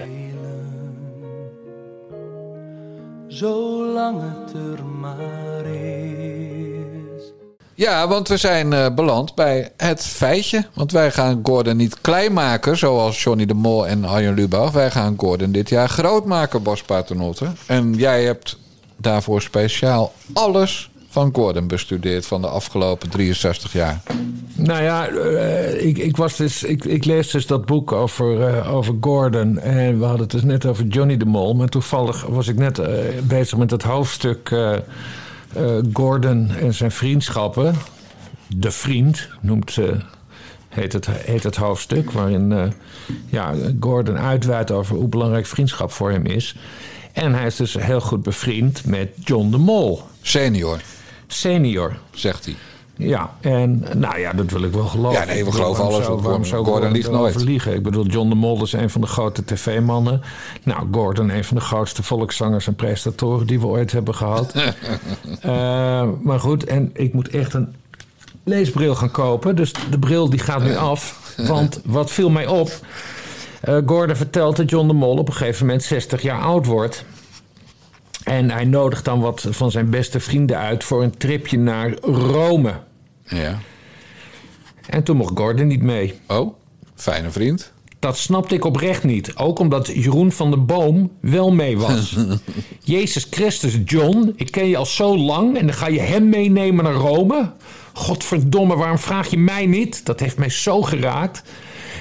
Zolang het er maar is. Ja, want we zijn eh, beland bij het feitje. Want wij gaan Gordon niet klein maken, zoals Johnny de Mol en Arjen Lubach. Wij gaan Gordon dit jaar groot maken, Bas Paternotte. En jij hebt daarvoor speciaal alles van Gordon bestudeerd van de afgelopen 63 jaar. Nou ja, eh, ik, ik, was dus, ik, ik lees dus dat boek over, eh, over Gordon. En we hadden het dus net over Johnny de Mol. Maar toevallig was ik net eh, bezig met het hoofdstuk Gordon en zijn vriendschappen. De Vriend noemt, heet, het, heet het hoofdstuk. Waarin ja, Gordon uitweidt over hoe belangrijk vriendschap voor hem is. En hij is dus heel goed bevriend met John de Mol. Senior. Senior. Zegt hij. Ja, en nou ja, dat wil ik wel geloven. Ja, nee, we geloven waarom alles waarom zou Gordon liegt nooit. liegen? Ik bedoel, John de Mol is een van de grote tv-mannen. Nou, Gordon, een van de grootste volkszangers en presentatoren die we ooit hebben gehad. Eh, maar goed, en ik moet echt een leesbril gaan kopen. Dus de bril die gaat nu af. Want wat viel mij op... eh, Gordon vertelt dat John de Mol op een gegeven moment 60 jaar oud wordt. En hij nodigt dan wat van zijn beste vrienden uit voor een tripje naar Rome. Ja. En toen mocht Gordon niet mee. Oh, fijne vriend. Dat snapte ik oprecht niet. Ook omdat Jeroen van der Boom wel mee was. Jezus Christus, John, ik ken je al zo lang en dan ga je hem meenemen naar Rome? Godverdomme, waarom vraag je mij niet? Dat heeft mij zo geraakt.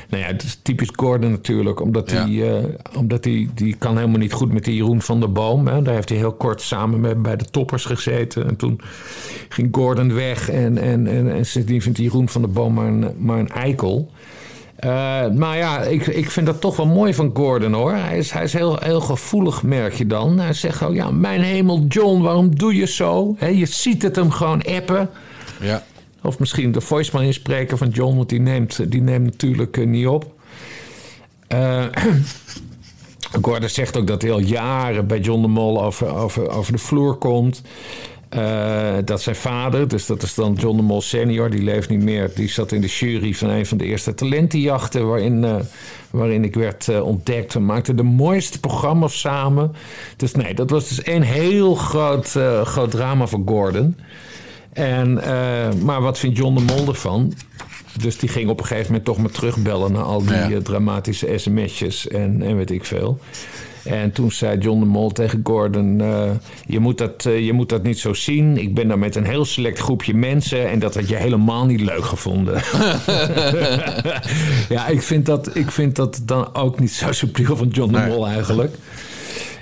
Nou ja, het is typisch Gordon natuurlijk, omdat hij, eh, omdat hij die kan helemaal niet goed met die Jeroen van der Boom. Hè. Daar heeft hij heel kort samen met, bij de toppers gezeten. En toen ging Gordon weg en, en, en, en sindsdien vindt Jeroen van der Boom maar een, maar een eikel. Eh, maar ja, ik, ik vind dat toch wel mooi van Gordon hoor. Hij is, hij is heel, heel gevoelig, merk je dan. Hij zegt ook, ja, mijn hemel John, waarom doe je zo? Je ziet het hem gewoon appen. Ja. Of misschien de voicemail inspreken van John, want die neemt, die neemt natuurlijk eh, niet op. Eh, Gordon zegt ook dat hij al jaren bij John de Mol over, de vloer komt. Eh, dat zijn vader, dus dat is dan John de Mol senior, die leeft niet meer. Die zat in de jury van een van de eerste talentenjachten waarin, waarin ik werd ontdekt. We maakten de mooiste programma's samen. Dus nee, dat was dus een heel groot, groot drama voor Gordon. En, eh, maar wat vindt John de Mol ervan? Dus die ging op een gegeven moment toch maar terugbellen naar al die Ja. eh, dramatische sms'jes en, en weet ik veel. En toen zei John de Mol tegen Gordon: eh, je, moet dat, je moet dat niet zo zien. Ik ben daar met een heel select groepje mensen en dat had je helemaal niet leuk gevonden. ja, ik vind, dat, ik vind dat dan ook niet zo subtiel van John de Mol eigenlijk.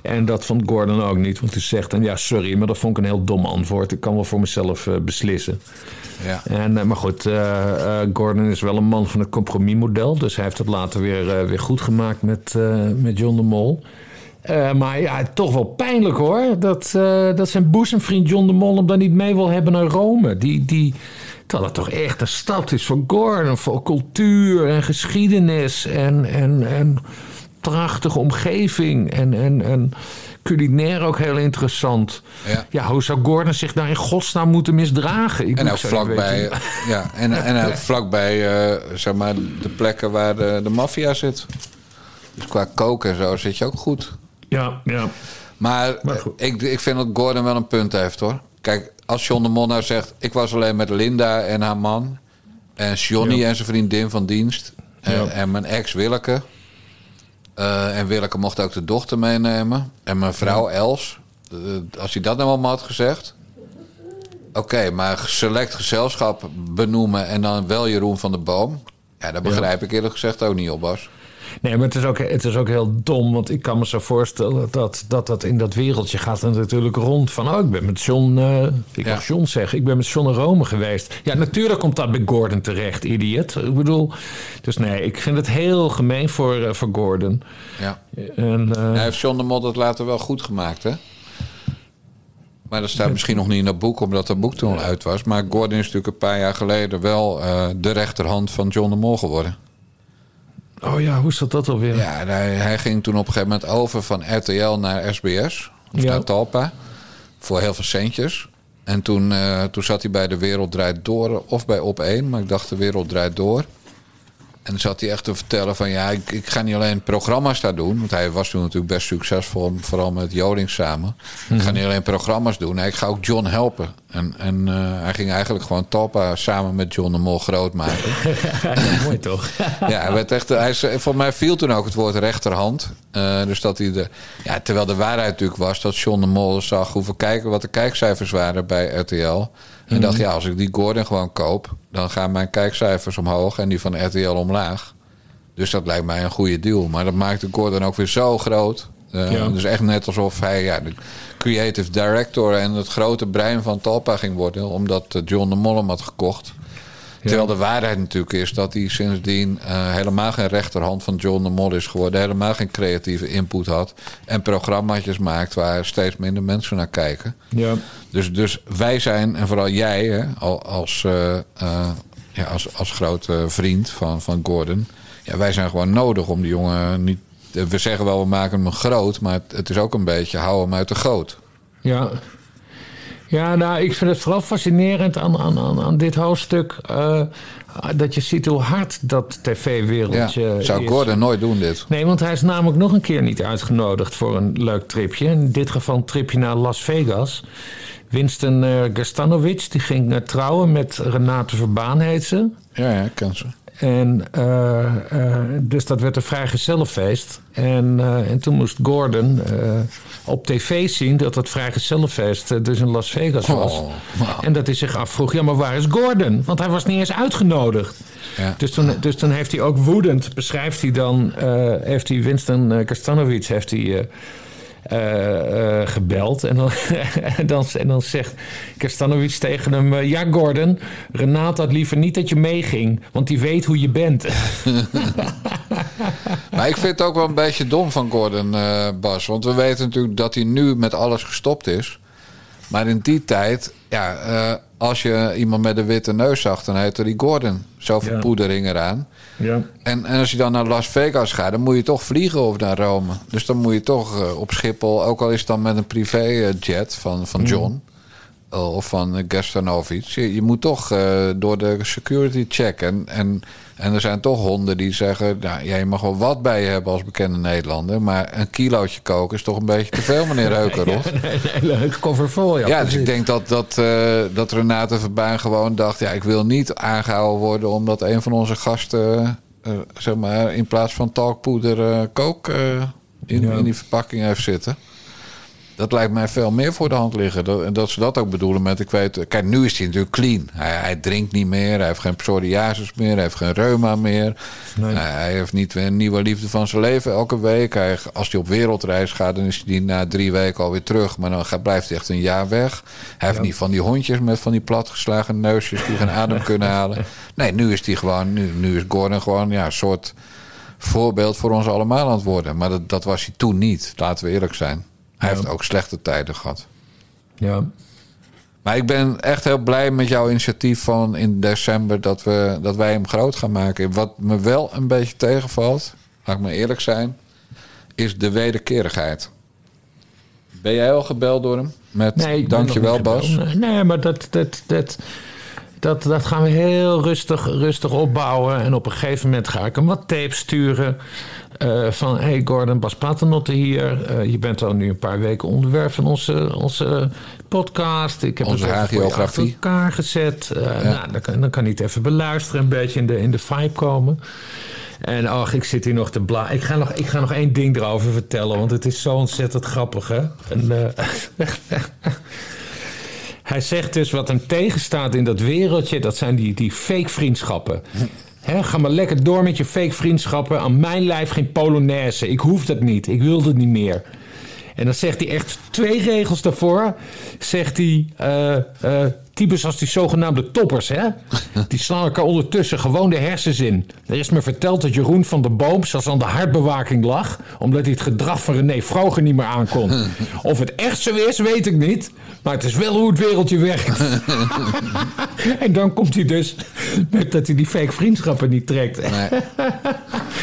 En dat vond Gordon ook niet, want hij zegt dan: ja, sorry, maar dat vond ik een heel dom antwoord. Ik kan wel voor mezelf eh, beslissen. Ja. En, eh, maar goed, eh, Gordon is wel een man van het compromismodel. Dus hij heeft het later weer, weer goed gemaakt met, met John de Mol. Maar ja, toch wel pijnlijk hoor. Dat, dat zijn boezemvriend John de Mol hem dan niet mee wil hebben naar Rome. Die, die, terwijl het toch echt een stad is voor Gordon. Voor cultuur en geschiedenis en, en, en prachtige omgeving. En, en, en culinair ook heel interessant. Ja. hoe zou Gordon zich daar in godsnaam moeten misdragen? Ik En ook vlakbij, ja, en, en vlakbij eh, zeg maar, de plekken waar de, de maffia zit. Dus qua koken en zo zit je ook goed. Ja, ja. Maar, eh, ik, ik vind dat Gordon wel een punt heeft hoor. Kijk, als John de Mol nou zegt... ik was alleen met Linda en haar man... en Johnny Ja. en zijn vriendin van dienst... en, Ja. en mijn ex Willeke... Eh, en Willeke mocht ook de dochter meenemen. En mijn vrouw Els. Eh, als hij dat nou allemaal had gezegd... Oké, maar select gezelschap benoemen... en dan wel Jeroen van de Boom... Ja, dat begrijp ik eerlijk gezegd ook niet op, Bas. Nee, maar het is, ook, het is ook heel dom. Want ik kan me zo voorstellen dat dat, dat in dat wereldje gaat er natuurlijk rond. Van, oh, ik ben met John... eh ik Ja. mag John zeggen. Ik ben met John in Rome geweest. Ja, natuurlijk komt dat bij Gordon terecht, idiot. Ik bedoel... Dus nee, ik vind het heel gemeen voor, eh, voor Gordon. Ja. En, eh, Hij heeft John de Mol het later wel goed gemaakt, hè? Maar dat staat misschien nog niet in dat boek, omdat dat boek toen al uit was. Maar Gordon is natuurlijk een paar jaar geleden wel de rechterhand van John de Mol geworden. Oh ja, hoe zat dat alweer? Ja, en hij, hij ging toen op een gegeven moment over van RTL naar SBS. Of Ja. naar Talpa. Voor heel veel centjes. En toen, eh, toen zat hij bij De Wereld Draait Door. Of bij Op 1. Maar ik dacht De Wereld Draait Door. En dan zat hij echt te vertellen van... Ja, ik, ik ga niet alleen programma's daar doen. Want hij was toen natuurlijk best succesvol. Vooral met Joling samen. Ik ga niet alleen programma's doen. Nee, ik ga ook John helpen. En, en eh, hij ging eigenlijk gewoon Talpa samen met John de Mol groot maken. Mooi toch? Ja, hij werd echt, hij, voor mij viel toen ook het woord rechterhand. Eh, dus dat hij de, ja, terwijl de waarheid natuurlijk was dat John de Mol zag hoeveel kijken, wat de kijkcijfers waren bij RTL. En dacht, ja, als ik die Gordon gewoon koop, dan gaan mijn kijkcijfers omhoog en die van RTL omlaag. Dus dat lijkt mij een goede deal. Maar dat maakte Gordon ook weer zo groot. Ja. Dus echt net alsof hij ja, de creative director en het grote brein van Talpa ging worden, omdat eh, John de Mol hem had gekocht. Terwijl de waarheid natuurlijk is dat hij sindsdien eh, helemaal geen rechterhand van John de Mol is geworden. Helemaal geen creatieve input had. En programma's maakt waar steeds minder mensen naar kijken. Ja. Dus, dus wij zijn, en vooral jij hè, al- als, eh, eh, ja, als, als grote vriend van, van Gordon. Ja, wij zijn gewoon nodig om die jongen niet. We zeggen wel, we maken hem groot. Maar het, het is ook een beetje, hou hem uit de goot. Ja. Ja, nou, ik vind het vooral fascinerend aan, aan, aan, aan dit hoofdstuk... eh, dat je ziet hoe hard dat Ja, tv-wereldje zou is. Gordon nooit doen dit. Nee, want hij is namelijk nog een keer niet uitgenodigd voor een leuk tripje. In dit geval een tripje naar Las Vegas. Winston uh, Gastanovic, die ging eh, trouwen met Renate Verbaan, heet ze. Ja, ja, ik ken ze. En eh, eh, dus dat werd een vrijgezellenfeest. En, eh, en toen moest Gordon op tv zien dat het vrijgezellenfeest dus in Las Vegas was. Oh, En dat hij zich afvroeg, ja maar waar is Gordon? Want hij was niet eens uitgenodigd. Ja. Dus, toen, dus toen heeft hij ook woedend, beschrijft hij dan, heeft hij Winston eh, Kastanovic heeft hij, gebeld. En dan, en, dan, en dan zegt Kastanovic tegen hem, eh, ja Gordon, Renate had liever niet dat je meeging, want die weet hoe je bent. Maar ik vind het ook wel een beetje dom van Gordon, eh, Bas. Want we weten natuurlijk dat hij nu met alles gestopt is. Maar in die tijd, ja, eh, als je iemand met een witte neus zag, dan heette die Gordon. Zoveel Ja. poedering eraan. Ja. En, en als je dan naar Las Vegas gaat, dan moet je toch vliegen of naar Rome. Dus dan moet je toch eh, op Schiphol, ook al is het dan met een privéjet van, van John eh, of van uh, Gastanovic. Je, je moet toch eh, door de security check. En, en, en er zijn toch honden die zeggen: nou, ja, je mag wel wat bij je hebben als bekende Nederlander. Maar een kilootje koken is toch een beetje te veel, meneer Reukerhof. Een hele cover vol, ja. Ja, dus ik denk dat, dat, eh, dat Renate Verbaan gewoon dacht... ja, ik wil niet aangehouden worden omdat een van onze gasten... eh, zeg maar, in plaats van talkpoeder eh, kook eh, in, Ja. in die verpakking heeft zitten. Dat lijkt mij veel meer voor de hand liggen. Dat, en dat ze dat ook bedoelen met, ik weet... Kijk, nu is hij natuurlijk clean. Hij, hij drinkt niet meer, hij heeft geen psoriasis meer... hij heeft geen reuma meer. Nee. Hij, hij heeft niet weer een nieuwe liefde van zijn leven elke week. Hij, als hij op wereldreis gaat, dan is hij na drie weken alweer terug. Maar dan gaat, blijft hij echt een jaar weg. Hij heeft niet van die hondjes met van die platgeslagen neusjes... die geen adem kunnen halen. Nee, nu is hij gewoon... Nu, nu is Gordon gewoon ja, een soort voorbeeld voor ons allemaal aan het worden. Maar dat, dat was hij toen niet, laten we eerlijk zijn. Hij Ja. heeft ook slechte tijden gehad. Ja. Maar ik ben echt heel blij met jouw initiatief van in december dat, we, dat wij hem groot gaan maken. Wat me wel een beetje tegenvalt, laat ik maar eerlijk zijn, is de wederkerigheid. Ben jij al gebeld door hem? Met Nee, dankjewel Bas. Nee, maar dat, dat, dat, dat, dat gaan we heel rustig, rustig opbouwen. En op een gegeven moment ga ik hem wat tapes sturen. Eh, van, hey Gordon, Bas Paternotte hier. Eh, je bent al nu een paar weken onderwerp van onze, onze podcast. Ik heb Onze het voor achter elkaar gezet. Eh, nou, dan, kan, dan kan hij het even beluisteren. Een beetje in de, in de vibe komen. En ach, ik zit hier nog te bla. Ik ga nog, ik ga nog één ding erover vertellen, want het is zo ontzettend grappig, hè? En, hij zegt dus wat hem tegenstaat in dat wereldje, dat zijn die, die fake vriendschappen. Ga maar lekker door met je fake vriendschappen. Aan mijn lijf geen polonaise. Ik hoef dat niet. Ik wil het niet meer. En dan zegt hij echt twee regels daarvoor. Zegt hij, eh, eh, types als die zogenaamde toppers, hè? Die slaan elkaar ondertussen gewoon de hersens in. Er is me verteld dat Jeroen van der Boom zelfs aan de hartbewaking lag... omdat hij het gedrag van René Vroger niet meer aankon. Of het echt zo is, weet ik niet. Maar het is wel hoe het wereldje werkt. en dan komt hij dus met dat hij die fake vriendschappen niet trekt. en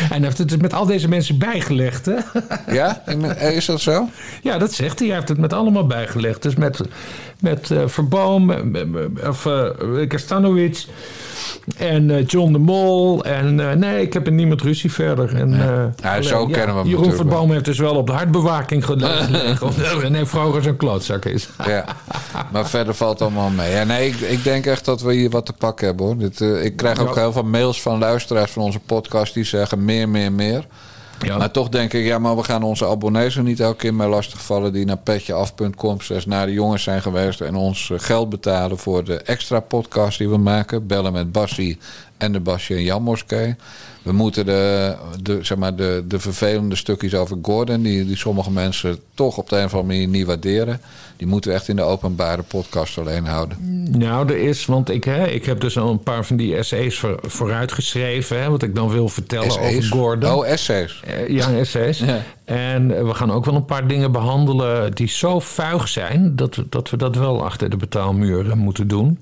hij heeft het dus met al deze mensen bijgelegd, hè? Ja, is dat zo? Ja, dat zegt hij. Hij heeft het met allemaal bijgelegd. Dus met, met eh, Verboom, eh, of uh, Kastanovic en eh, John de Mol. En eh, nee, ik heb er niemand ruzie verder. En, eh, Ja, zo kennen we hem Jeroen Verboom heeft dus wel op de hartbewaking gelegen. omdat René Vroger zo'n klootzak is. Ja, maar verder valt allemaal mee. Ja, nee, ik, ik denk echt dat we hier wat te pakken hebben hoor. Dit, eh, ik krijg ook heel veel mails van luisteraars van onze podcast die zeggen meer, meer, meer. Maar toch denk ik, ja, maar we gaan onze abonnees er niet elke keer mee lastigvallen die naar petjeaf.com slash naar de jongens zijn geweest en ons eh, geld betalen voor de extra podcast die we maken. Bellen met Bassie en de Basje en Jan Moskee. We moeten de, de, zeg maar de, de vervelende stukjes over Gordon, die, die sommige mensen toch op de een of andere manier niet waarderen. Die moeten we echt in de openbare podcast alleen houden. Nou, er is, want ik, hè, ik heb dus al een paar van die essays voor, vooruitgeschreven. Hè, wat ik dan wil vertellen over Gordon. Oh, essays. Eh, ja, essays. Ja. En we gaan ook wel een paar dingen behandelen die zo vuig zijn... dat dat, we dat wel achter de betaalmuren moeten doen.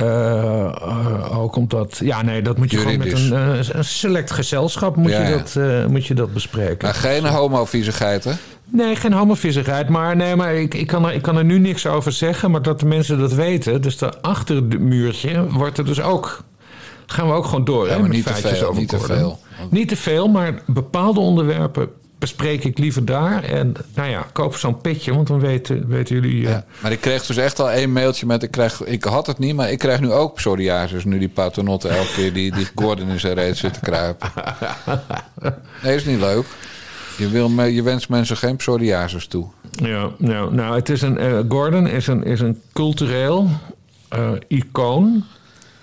Eh, ook omdat... Ja, nee, dat moet je Juridisch. gewoon met een, eh, een select gezelschap moet, Ja, je dat, moet je dat bespreken. Maar geen homoviezigheid, hè? Nee, geen homovissigheid. Maar, nee, maar ik, ik, kan er, ik kan er nu niks over zeggen. Maar dat de mensen dat weten. Dus daar achter het muurtje wordt er dus ook... Gaan we ook gewoon door. Ja, hè, met niet te feitjes veel, over niet te veel. Niet te veel, maar bepaalde onderwerpen bespreek ik liever daar. En nou ja, koop zo'n pitje, want dan weten, weten jullie... eh, Maar ik kreeg dus echt al één mailtje met... Ik, krijg, ik had het niet, maar ik krijg nu ook psoriasis... nu die paternotte elke keer die, die Gordon in zijn reet zit te kruipen. Nee, is niet leuk. Je, wil je wenst mensen geen psoriasis toe. Ja, nou, nou het is een, eh, Gordon is een, is een cultureel eh, icoon.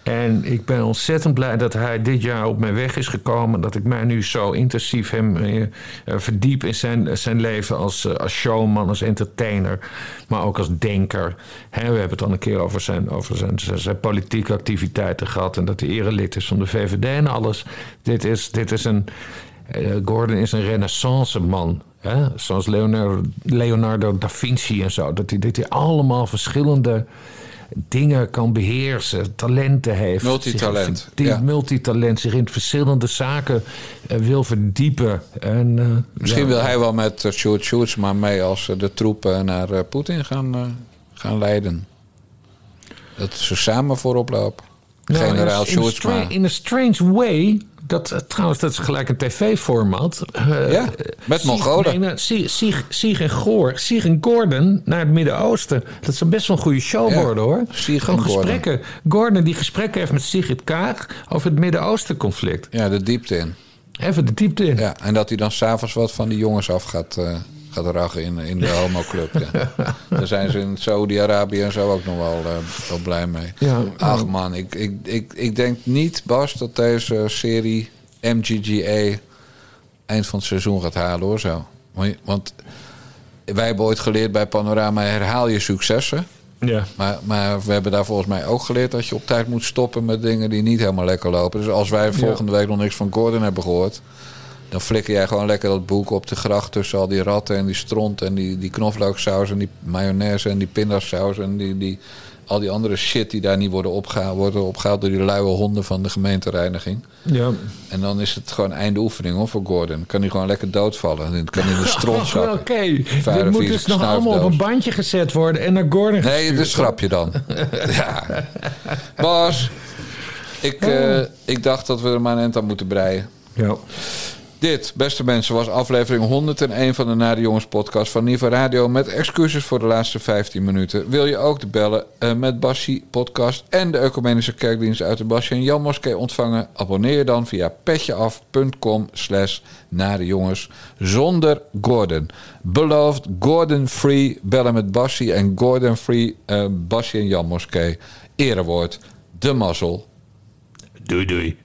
En ik ben ontzettend blij dat hij dit jaar op mijn weg is gekomen. Dat ik mij nu zo intensief hem eh, eh, verdiep in zijn, zijn leven als, eh, als showman, als entertainer. Maar ook als denker. We hebben het al een keer over, zijn, over zijn, zijn, politieke activiteiten gehad. En dat hij erelid is van de VVD en alles. Dit is, dit is een... eh, Gordon is een renaissance man. Hè? Zoals Leonardo, Leonardo da Vinci en zo. Dat hij, dat hij allemaal verschillende dingen kan beheersen. Talenten heeft. Multitalent, Zich, die ja. multitalent. Zich in verschillende zaken eh, wil verdiepen. En, eh, Misschien ja. wil hij wel met uh, Sjoerd Sjoerdsma mee... als de troepen naar Poetin gaan, gaan leiden. Dat ze samen voorop lopen. Nou, Generaal in, in a strange way. Dat, eh, trouwens, dat is gelijk een tv-format. Eh, Ja, met Mongolen. nou, Sieg, en Goor, Sieg en Gordon naar het Midden-Oosten. Dat zou best wel een goede show Ja, worden hoor. Sieg Gewoon Gordon. gesprekken. Gordon die gesprekken heeft met Sigrid Kaag over het Midden-Oosten conflict. Ja, de diepte in. Even de diepte in. Ja, en dat hij dan s'avonds wat van die jongens af gaat, eh raggen in, in de homoclub. Ja. Daar zijn ze in Saudi-Arabië en zo ook nog wel, eh, wel blij mee. Ja, Ach man, ik, ik, ik, ik denk niet, Bas, dat deze serie MGGA eind van het seizoen gaat halen hoor zo. Want- Want wij hebben ooit geleerd bij Panorama herhaal je successen. Ja. Maar, maar we hebben daar volgens mij ook geleerd dat je op tijd moet stoppen met dingen die niet helemaal lekker lopen. Dus als wij volgende week nog niks van Gordon hebben gehoord, dan flikker jij gewoon lekker dat boek op de gracht tussen al die ratten en die stront en die, die knoflooksaus en die mayonaise en die pindasaus en die, die, al die andere shit die daar niet worden opgehaald, worden opgehaald door die luie honden van de gemeentereiniging. Ja. En dan is het gewoon einde oefening hoor, voor Gordon. Kan hij gewoon lekker doodvallen. Dan kan hij in de stront zakken. Oké, Varen dit moet dus nog allemaal op een bandje gezet worden en naar Gordon Nee, gestuurd. dat is grapje dan. ja. Bas, ik, eh, ik dacht dat we er maar een eind aan moeten breien. Ja. Dit, beste mensen, was aflevering 101 van de Nare Jongens podcast van Niva Radio. Met excuses voor de laatste 15 minuten. Wil je ook de bellen eh, met Bassie podcast en de Ecumenische Kerkdienst uit de Basje en Jan Moskee ontvangen? Abonneer je dan via petjeaf.com slash Jongens zonder Gordon. Beloofd Gordon Free bellen met Bassie en Gordon Free eh Bassie en Jan Moskee. Erewoord, de mazzel. Doei doei.